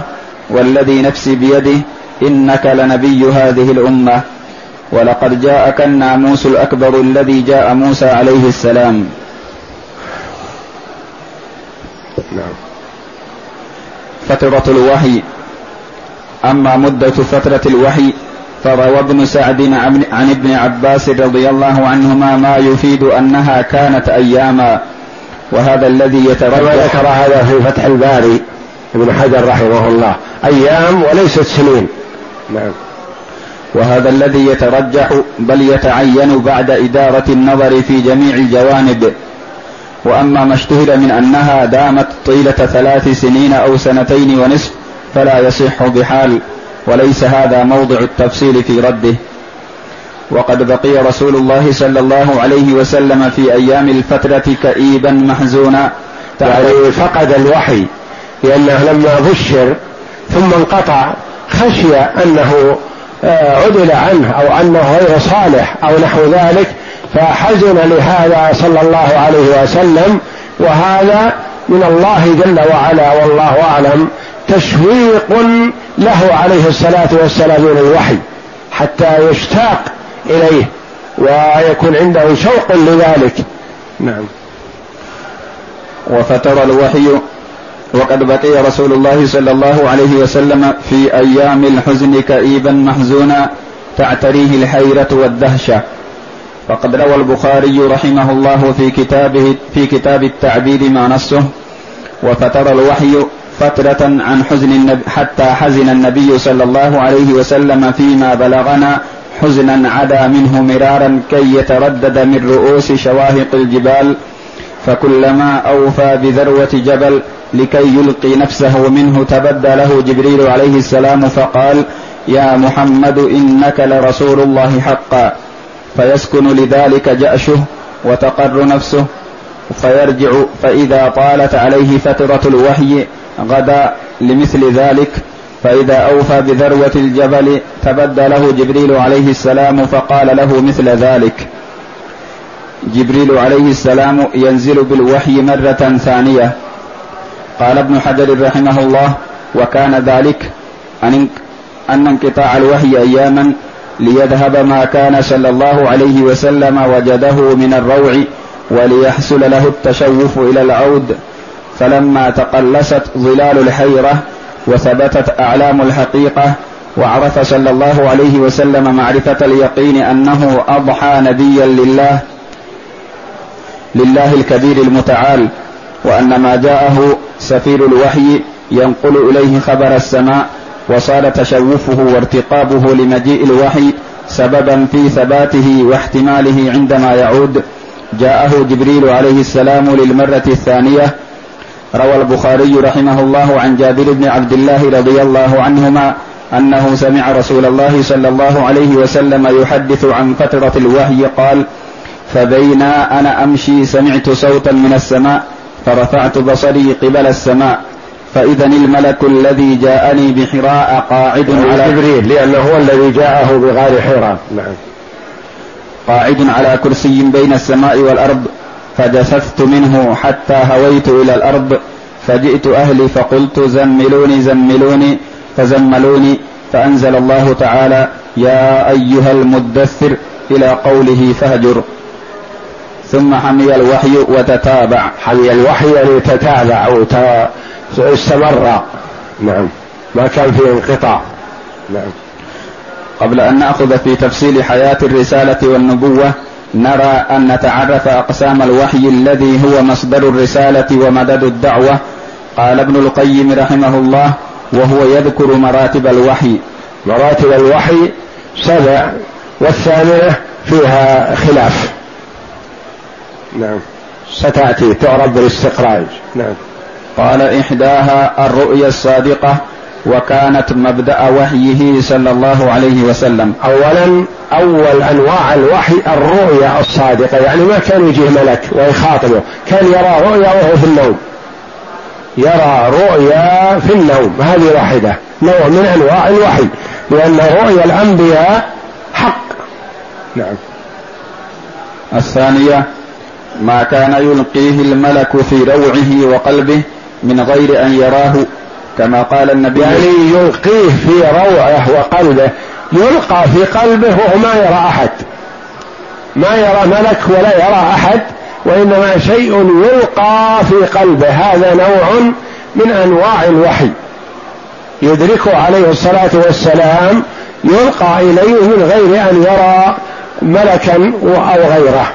والذي نفسي بيده إنك لنبي هذه الأمة. ولقد جاءك الناموس الأكبر الذي جاء موسى عليه السلام. نعم. فترة الوحي. أما مدة فترة الوحي فروى ابن سعد عن ابن عباس رضي الله عنهما ما يفيد أنها كانت أياما. وهذا الذي يترجح ذكر هذا في فتح الباري ابن حجر رحمه الله. أيام وليست سنين. نعم. وهذا الذي يترجح بل يتعين بعد إدارة النظر في جميع الجوانب. وأما ما اشتهر من أنها دامت طيلة ثلاث سنين أو سنتين ونصف فلا يصح بحال وليس هذا موضع التفصيل في رده. وقد بقي رسول الله صلى الله عليه وسلم في أيام الفترة كئيبا محزونا. يعني فقد الوحي لأنه لما بشر ثم انقطع خشي أنه عدل عنه أو أنه غير صالح أو نحو ذلك فحزن لهذا صلى الله عليه وسلم وهذا من الله جل وعلا والله أعلم تشويق له عليه الصلاة والسلام من الوحي حتى يشتاق إليه ويكون عنده شوق لذلك. نعم. وفتر الوحي وقد بقي رسول الله صلى الله عليه وسلم في أيام الحزن كئيبا محزونا تعتريه الحيرة والدهشة. فقد روى البخاري رحمه الله في كتابه في كتاب التعبيد ما نصه وفتر الوحي فترة عن حزن النبي حتى حزن النبي صلى الله عليه وسلم فيما بلغنا حزنا عدا منه مرارا كي يتردد من رؤوس شواهق الجبال فكلما أوفى بذروة جبل لكي يلقي نفسه منه تبدى له جبريل عليه السلام فقال يا محمد إنك لرسول الله حقا. فيسكن لذلك جأشه وتقر نفسه فيرجع فإذا طالت عليه فترة الوحي غدا لمثل ذلك. فإذا أوفى بذروة الجبل تبدى له جبريل عليه السلام فقال له مثل ذلك. جبريل عليه السلام ينزل بالوحي مرة ثانية. قال ابن حجر رحمه الله وكان ذلك أن انقطاع الوحي أياما ليذهب ما كان صلى الله عليه وسلم وجده من الروع وليحصل له التشوف إلى العود. فلما تقلصت ظلال الحيرة وثبتت أعلام الحقيقة وعرف صلى الله عليه وسلم معرفة اليقين أنه أضحى نبيا لله لله الكبير المتعال وأن ما جاءه سفير الوحي ينقل إليه خبر السماء وصار تشوفه وارتقابه لمجيء الوحي سببا في ثباته واحتماله عندما يعود. جاءه جبريل عليه السلام للمرة الثانية. روى البخاري رحمه الله عن جابر بن عبد الله رضي الله عنهما أنه سمع رسول الله صلى الله عليه وسلم يحدث عن فترة الوحي قال فبينا أنا أمشي سمعت صوتا من السماء فرفعت بصري قبل السماء فإذا الملك الذي جاءني بحراء قاعد على جبريل لأنه هو الذي جاءه بغار حراء نعم. قاعد على كرسي بين السماء والأرض فجثثت منه حتى هويت إلى الأرض فجئت أهلي فقلت زملوني زملوني فزملوني فأنزل الله تعالى يا أيها المدثر إلى قوله فهجر. ثم حمي الوحي وتتابع. حمي الوحي يعني تتابع واستمر نعم. ما كان في انقطاع. نعم. قبل أن نأخذ في تفصيل حياة الرسالة والنبوة نرى أن نتعرف أقسام الوحي الذي هو مصدر الرسالة ومدد الدعوة. قال ابن القيم رحمه الله وهو يذكر مراتب الوحي. مراتب الوحي سبع والثامنة فيها خلاف. نعم. ستأتي تعرف بالاستخراج. نعم. قال إحداها الرؤيا الصادقة وكانت مبدأ وحيه صلى الله عليه وسلم. اولا أول أنواع الوحي الرؤيا الصادقة يعني ما كان يجيه ملك ويخاطبه كان يرى رؤيا وهو في النوم. يرى رؤيا في النوم هذه واحدة. نوع من أنواع الوحي لأن رؤيا الأنبياء حق. نعم الثانية ما كان يلقيه الملك في روعه وقلبه من غير أن يراه كما قال النبي. يعني يلقيه في روعه وقلبه يلقى في قلبه وهو ما يرى أحد. ما يرى ملك ولا يرى أحد وإنما شيء يلقى في قلبه. هذا نوع من أنواع الوحي. يدركه عليه الصلاة والسلام يلقى إليه من غير أن يرى ملكا أو غيره.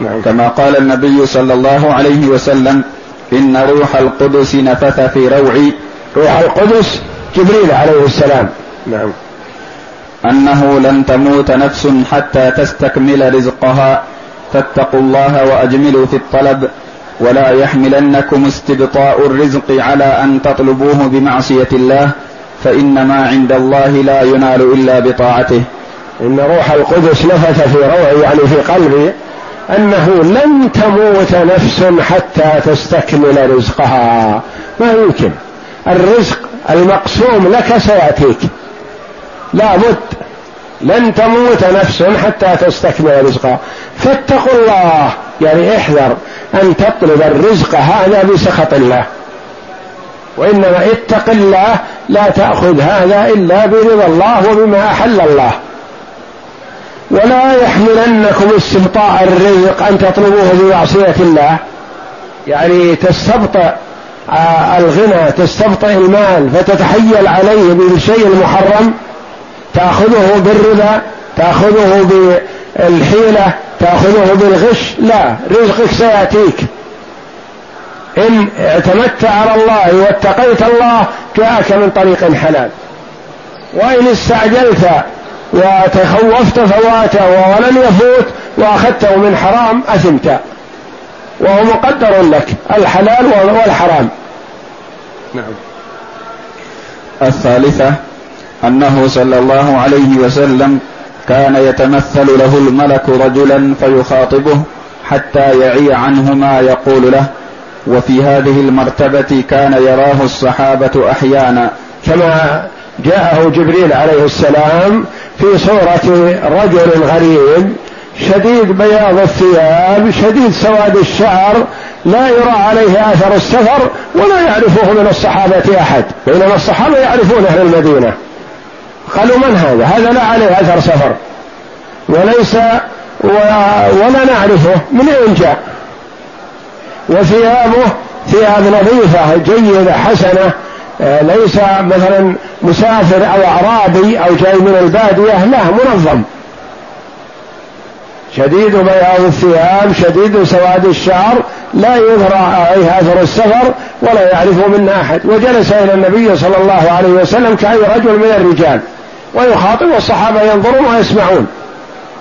نعم. كما قال النبي صلى الله عليه وسلم إن روح القدس نفث في روعي. روح القدس جبريل عليه السلام. نعم. أنه لن تموت نفس حتى تستكمل رزقها. فاتقوا الله وأجملوا في الطلب. ولا يحملنكم استبطاء الرزق على أن تطلبوه بمعصية الله فإن ما عند الله لا ينال إلا بطاعته. إن روح القدس نفث في روعي يعني في قلبي أنه لن تموت نفس حتى تستكمل رزقها. ما يمكن. الرزق المقسوم لك سيأتيك. لا بد لن تموت نفس حتى تستكمل رزقها. فاتقوا الله. يعني احذر أن تطلب الرزق هذا بسخط الله. وإنما اتق الله لا تأخذ هذا إلا برضا الله وبما أحل الله. ولا يحملنكم استبطاء الرزق أن تطلبوه بمعصيه الله. يعني تستبطئ آه، الغنى تستبطئ المال فتتحيل عليه بالشيء المحرم. تأخذه بالربا تأخذه بالحيلة تأخذه بالغش. لا رزقك سيأتيك. إن اعتمدت على الله واتقيت الله جاءك من طريق حلال. وإن استعجلت وتخوفت فواته ولن يفوت وأخذته من حرام أثمت. وهو مقدر لك الحلال والحرام. نعم. الثالثة أنه صلى الله عليه وسلم كان يتمثل له الملك رجلا فيخاطبه حتى يعي عنه ما يقول له. وفي هذه المرتبة كان يراه الصحابة أحيانا. كما جاءه جبريل عليه السلام في صورة رجل غريب شديد بياض الثياب شديد سواد الشعر لا يرى عليه آثر السفر ولا يعرفه من الصحابة أحد. بينما الصحابة يعرفون أهل المدينة. قالوا من هذا؟ هذا لا عليه آثر سفر. وليس ولا نعرفه من أين جاء. وثيابه ثياب نظيفة جيدة حسنة ليس مثلا مسافر أو أعرابي أو جاي من البادية لا منظم. شديد بياض الثياب شديد سواد الشعر لا يظهر عليه أثر السفر ولا يعرفه منا أحد. وجلس إلى النبي صلى الله عليه وسلم كأي رجل من الرجال. ويخاطب والصحابة ينظرون ويسمعون.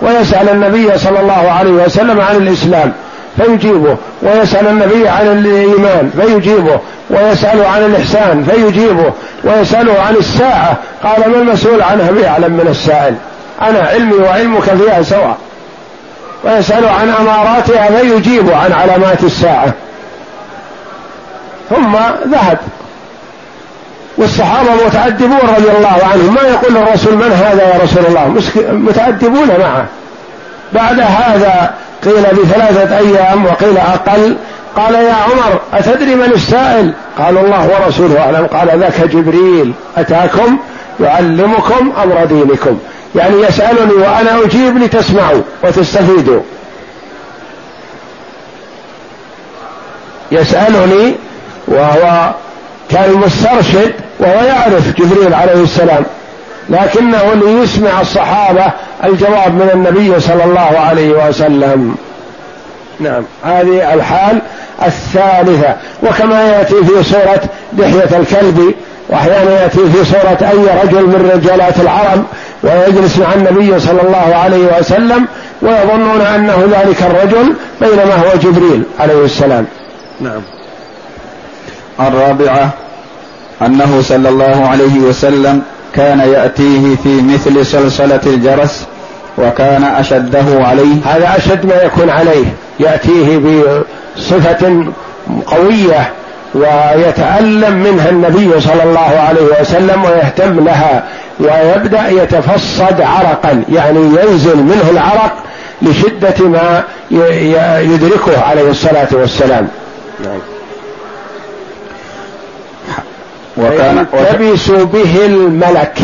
ويسأل النبي صلى الله عليه وسلم عن الإسلام. فيجيبه ويسأل النبي عن الإيمان فيجيبه ويسأل عن الإحسان فيجيبه ويسأله عن الساعة. قال ما المسؤول عنها باعلم من السائل؟ أنا علمي وعلمك فيها سواء. ويسأل عن أماراتها فيجيب عن علامات الساعة. ثم ذهب. والصحابة متأدبون رضي الله عنهم. ما يقول الرسول من هذا يا رسول الله؟ متأدبون معه. بعد هذا قيل بثلاثة أيام وقيل أقل. قال يا عمر أتدري من السائل؟ قالوا الله ورسوله أعلم. قال ذاك جبريل أتاكم يعلمكم أمر دينكم. يعني يسألني وأنا أجيب لتسمعوا وتستفيدوا. يسألني وهو كان مسترشد وهو يعرف جبريل عليه السلام. لكنه ليسمع الصحابة الجواب من النبي صلى الله عليه وسلم. نعم هذه الحال الثالثة. وكما يأتي في سورة دحية الكلب وأحيانا يأتي في صورة أي رجل من رجالات العرب ويجلس مع النبي صلى الله عليه وسلم ويظنون أنه ذلك الرجل بينما هو جبريل عليه السلام. نعم. الرابعة أنه صلى الله عليه وسلم كان يأتيه في مثل سلسلة الجرس وكان أشده عليه. هذا أشد ما يكون عليه. يأتيه بصفة قوية ويتألم منها النبي صلى الله عليه وسلم ويهتم لها ويبدأ يتفصد عرقا يعني ينزل منه العرق لشدة ما يدركه عليه الصلاة والسلام. نعم. وكان يلتبس به الملك.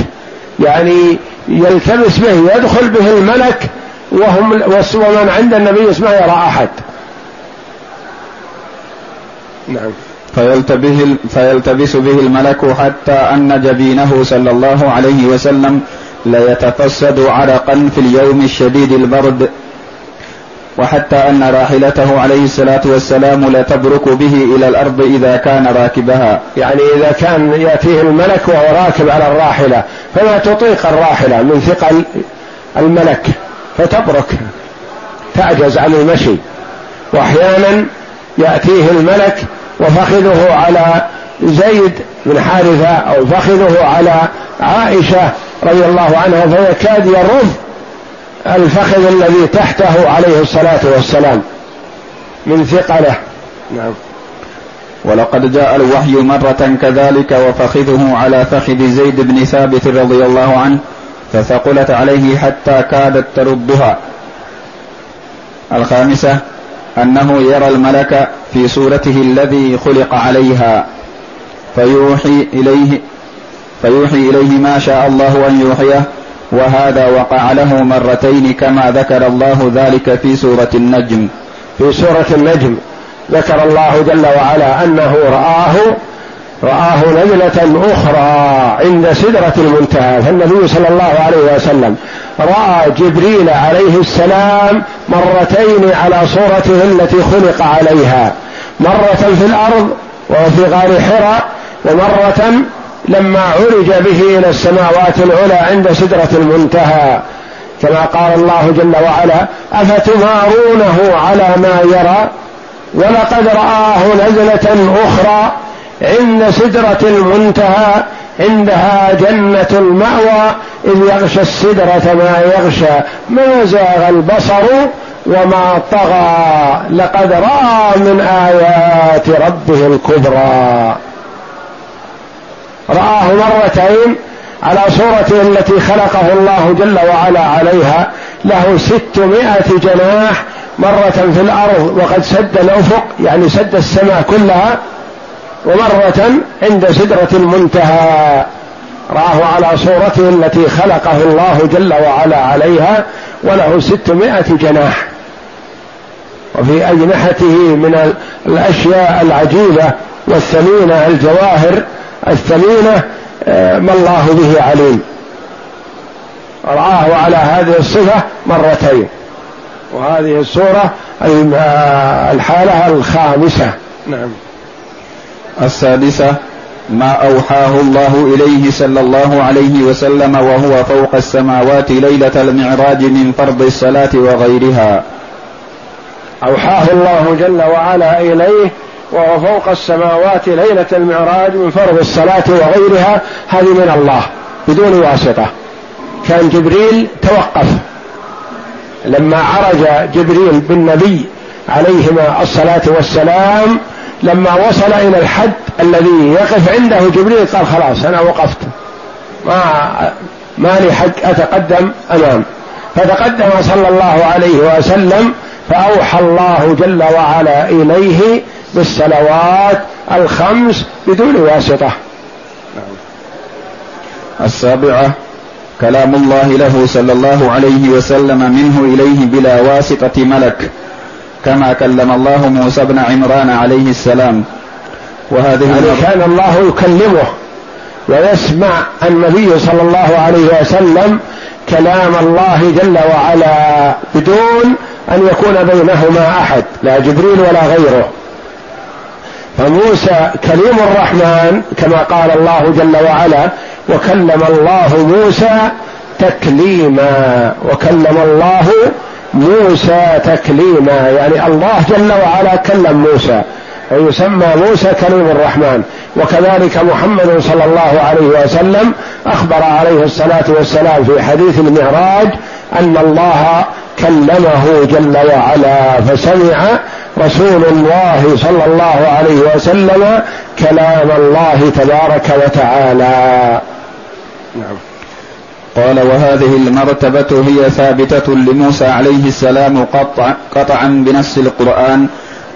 يعني يلتبس به يدخل به الملك وهم ومن عند النبي اسمه يرى أحد. نعم. فيلتبه فيلتبس به الملك حتى أن جبينه صلى الله عليه وسلم ليتفسد عرقا في اليوم الشديد البرد. وحتى أن راحلته عليه الصلاة والسلام لتبرك به إلى الأرض إذا كان راكبها. يعني إذا كان يأتيه الملك وهو راكب على الراحلة فلا تطيق الراحلة من ثقل الملك؟ فتبرك. تعجز عن المشي. وأحيانا يأتيه الملك وفخذه على زيد بن حارثة أو فخذه على عائشة رضي الله عنها فيكاد يرف الفخذ الذي تحته عليه الصلاة والسلام من ثقله. نعم. ولقد جاء الوحي مرة كذلك وفخذه على فخذ زيد بن ثابت رضي الله عنه فثقلت عليه حتى كادت تردها. الخامسة أنه يرى الملك في صورته الذي خلق عليها. فيوحي إليه فيوحي إليه ما شاء الله أن يوحيه وهذا وقع له مرتين كما ذكر الله ذلك في سورة النجم. في سورة النجم ذكر الله جل وعلا أنه رآه رآه نزلة أخرى عند سدرة المنتهى فالنبي صلى الله عليه وسلم رأى جبريل عليه السلام مرتين على صورته التي خلق عليها مرة في الأرض وهو في غار حراء ومرة لما عرج به إلى السماوات العلى عند سدرة المنتهى كما قال الله جل وعلا أفتمارونه على ما يرى؟ ولقد رآه نزلة أخرى عند سدرة المنتهى عندها جنة المأوى إذ يغشى السدرة ما يغشى. ما زاغ البصر وما طغى؟ لقد رأى من آيات ربه الكبرى. رآه مرتين على صورته التي خلقه الله جل وعلا عليها. له ستمائة جناح مرة في الأرض وقد سد الأفق يعني سد السماء كلها ومرة عند سدرة المنتهى. رآه على صورته التي خلقه الله جل وعلا عليها وله ستمائة جناح. وفي أجنحته من الأشياء العجيبة والثمينة الجواهر الثمينة آه، ما الله به عليم. رآه على هذه الصفة مرتين. وهذه السورة آه، الحالة الخامسة. نعم. السادسة ما أوحاه الله إليه صلى الله عليه وسلم وهو فوق السماوات ليلة المعراج من فرض الصلاة وغيرها. أوحاه الله جل وعلا إليه وهو فوق السماوات ليلة المعراج من فرض الصلاة وغيرها هذه من الله بدون واسطة. كان جبريل توقف. لما عرج جبريل بالنبي عليهما الصلاة والسلام لما وصل إلى الحد الذي يقف عنده جبريل قال خلاص أنا وقفت. ما ما لي حق أتقدم أمام. فتقدم صلى الله عليه وسلم فأوحى الله جل وعلا إليه بالصلوات الخمس بدون واسطة. السابعة كلام الله له صلى الله عليه وسلم منه إليه بلا واسطة ملك كما كلم الله موسى بن عمران عليه السلام. وهذه يعني كان الله يكلمه ويسمع النبي صلى الله عليه وسلم كلام الله جل وعلا بدون أن يكون بينهما أحد لا جبريل ولا غيره. فموسى كليم الرحمن كما قال الله جل وعلا وكلم الله موسى تكليما وكلم الله موسى تكليما. يعني الله جل وعلا كلم موسى. ويسمى موسى كليم الرحمن. وكذلك محمد صلى الله عليه وسلم أخبر عليه الصلاة والسلام في حديث المعراج أن الله كلمه جل وعلا فسمع رسول الله صلى الله عليه وسلم كلام الله تبارك وتعالى. نعم. قال وهذه المرتبة هي ثابتة لموسى عليه السلام قطع قطعا بنص القرآن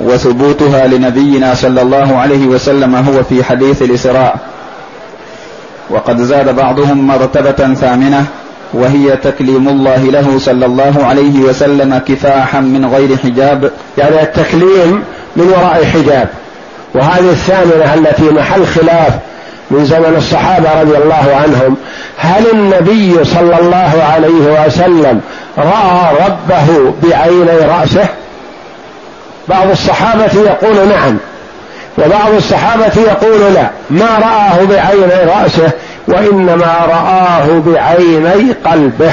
وثبوتها لنبينا صلى الله عليه وسلم هو في حديث الإسراء. وقد زاد بعضهم مرتبة ثامنة وهي تكليم الله له صلى الله عليه وسلم كفاحا من غير حجاب. يعني التكليم من وراء حجاب. وهذه الثامنة التي محل خلاف من زمن الصحابة رضي الله عنهم هل النبي صلى الله عليه وسلم رأى ربه بعيني رأسه؟ بعض الصحابة يقول نعم وبعض الصحابة يقول لا. ما رآه بعيني رأسه وإنما رآه بعيني قلبه.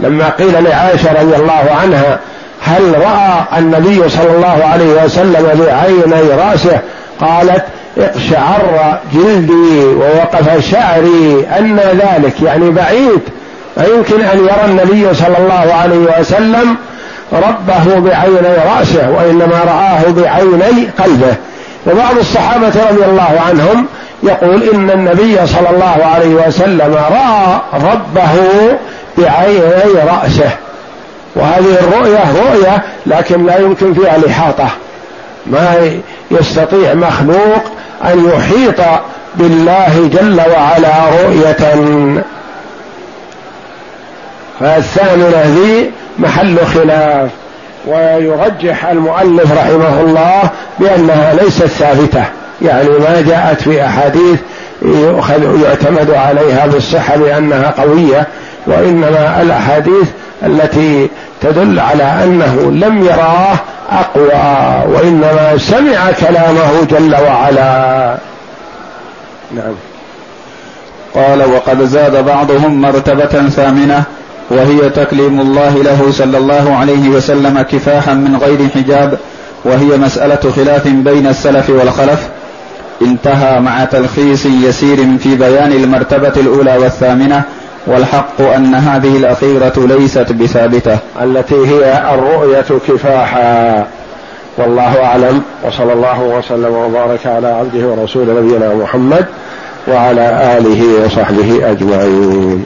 لما قيل لعائشة رضي الله عنها هل رأى النبي صلى الله عليه وسلم بعيني رأسه؟ قالت اقشعر جلدي ووقف شعري أن ذلك يعني بعيد. لا يمكن أن يرى النبي صلى الله عليه وسلم ربه بعيني رأسه وإنما رآه بعيني قلبه. وبعض الصحابة رضي الله عنهم يقول إن النبي صلى الله عليه وسلم رأى ربه بعيني رأسه. وهذه الرؤية رؤية لكن لا يمكن فيها الإحاطة ما يستطيع مخلوق أن يحيط بالله جل وعلا رؤية. فالثامنة ذي محل خلاف. ويرجح المؤلف رحمه الله بأنها ليست ثابتة. يعني ما جاءت في أحاديث يؤخذ يعتمد عليها بالصحة بأنها قوية وإنما الأحاديث التي تدل على أنه لم يراه أقوى وإنما سمع كلامه جل وعلا. نعم. قال وقد زاد بعضهم مرتبة ثامنة. وهي تكليم الله له صلى الله عليه وسلم كفاحا من غير حجاب وهي مسألة خلاف بين السلف والخلف. انتهى مع تلخيص يسير في بيان المرتبة الأولى والثامنة والحق أن هذه الأخيرة ليست بثابتة. التي هي الرؤية كفاحا. والله أعلم وصلى الله وسلم وبارك على عبده ورسوله نبينا محمد وعلى آله وصحبه أجمعين.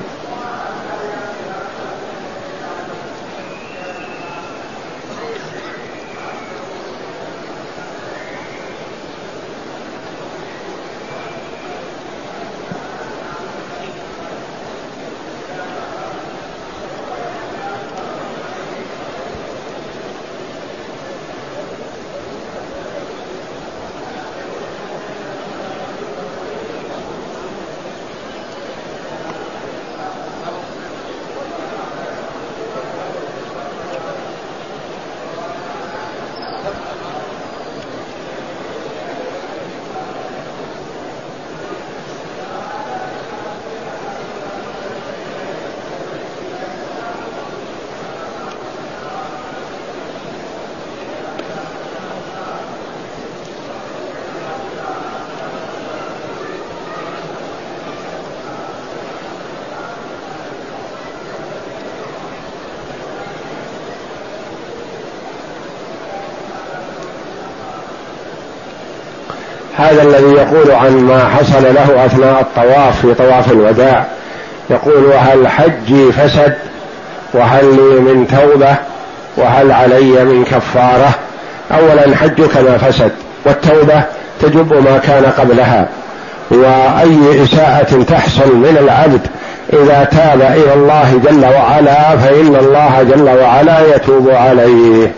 هذا الذي يقول عن ما حصل له أثناء الطواف في طواف الوداع. يقول وهل حجي فسد؟ وهل لي من توبة؟ وهل علي من كفارة؟ اولا حجك ما فسد والتوبة تجب ما كان قبلها. وأي إساءة تحصل من العبد إذا تاب إلى الله جل وعلا فإن الله جل وعلا يتوب عليه.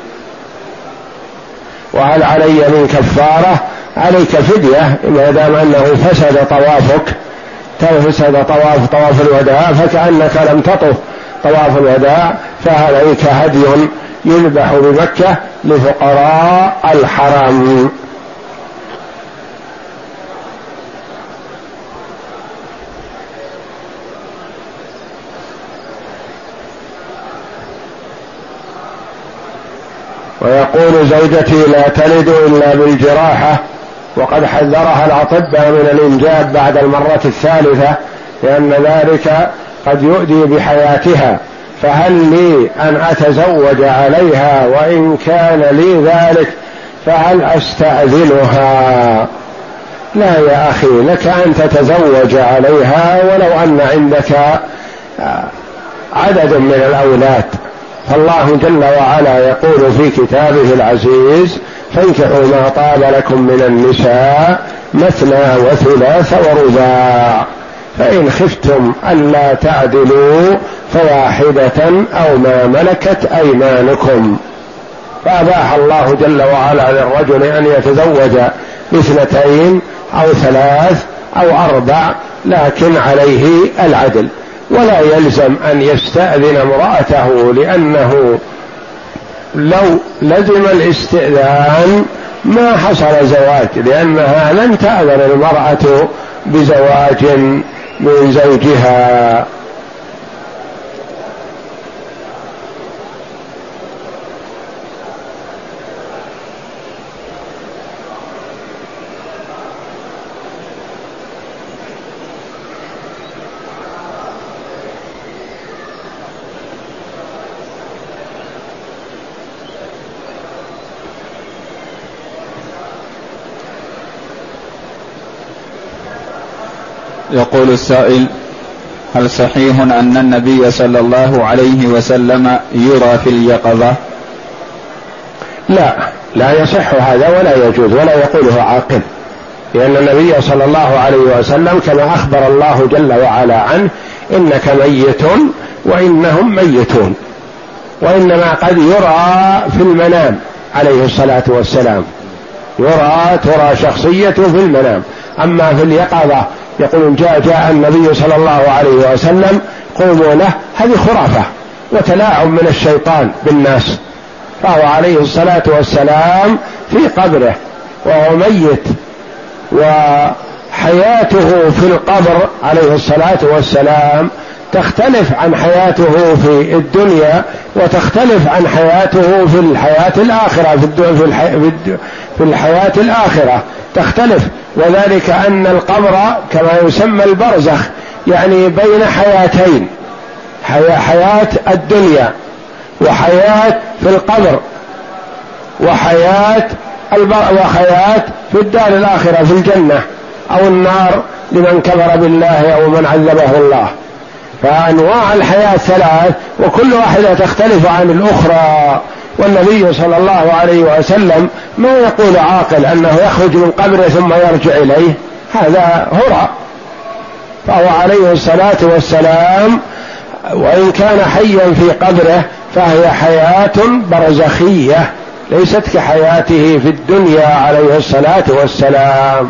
وهل علي من كفارة؟ عليك فدية ما دام أنه فسد طوافك فسد طواف طواف الوداع فكأنك لم تطف طواف الوداع فعليك هدي يذبح بمكة لفقراء الحرم. ويقول زوجتي لا تلد إلا بالجراحة وقد حذرها الاطباء من الإنجاب بعد المرة الثالثة لأن ذلك قد يؤدي بحياتها. فهل لي أن أتزوج عليها؟ وإن كان لي ذلك فهل أستأذنها؟ لا يا أخي لك أن تتزوج عليها ولو أن عندك عدد من الأولاد. فالله جل وعلا يقول في كتابه العزيز فانكحوا ما طاب لكم من النساء مثنى وثلاث ورباع. فإن خفتم ألا تعدلوا فواحدة أو ما ملكت أيمانكم. فأباح الله جل وعلا للرجل أن يتزوج باثنتين أو ثلاث أو أربع لكن عليه العدل. ولا يلزم أن يستأذن امرأته لأنه لو لزم الاستئذان ما حصل زواج لأنها لن تأذن المرأة بزواج من زوجها. يقول السائل هل صحيح أن النبي صلى الله عليه وسلم يرى في اليقظة؟ لا لا يصح هذا ولا يجوز ولا يقوله عاقل. لأن النبي صلى الله عليه وسلم كما أخبر الله جل وعلا عنه إنك ميت وإنهم ميتون. وإنما قد يرى في المنام عليه الصلاة والسلام. يرى ترى شخصيته في المنام. أما في اليقظة يقولون جاء جاء النبي صلى الله عليه وسلم قوموا له هذه خرافة وتلاعب من الشيطان بالناس. فهو عليه الصلاة والسلام في قبره وهو ميت وحياته في القبر عليه الصلاة والسلام تختلف عن حياته في الدنيا وتختلف عن حياته في الحياة الآخرة في, في الحياة الآخرة. تختلف. وذلك أن القبر كما يسمى البرزخ يعني بين حياتين حياة الدنيا وحياة في القبر وحياة وحياة في الدار الآخرة في الجنة أو النار لمن كفر بالله أو من عذبه الله. فأنواع الحياة ثلاث وكل واحدة تختلف عن الأخرى. والنبي صلى الله عليه وسلم ما يقول عاقل أنه يخرج من قبره ثم يرجع إليه هذا هرى. فهو عليه الصلاة والسلام وإن كان حيا في قبره فهي حياة برزخية ليست كحياته في الدنيا عليه الصلاة والسلام.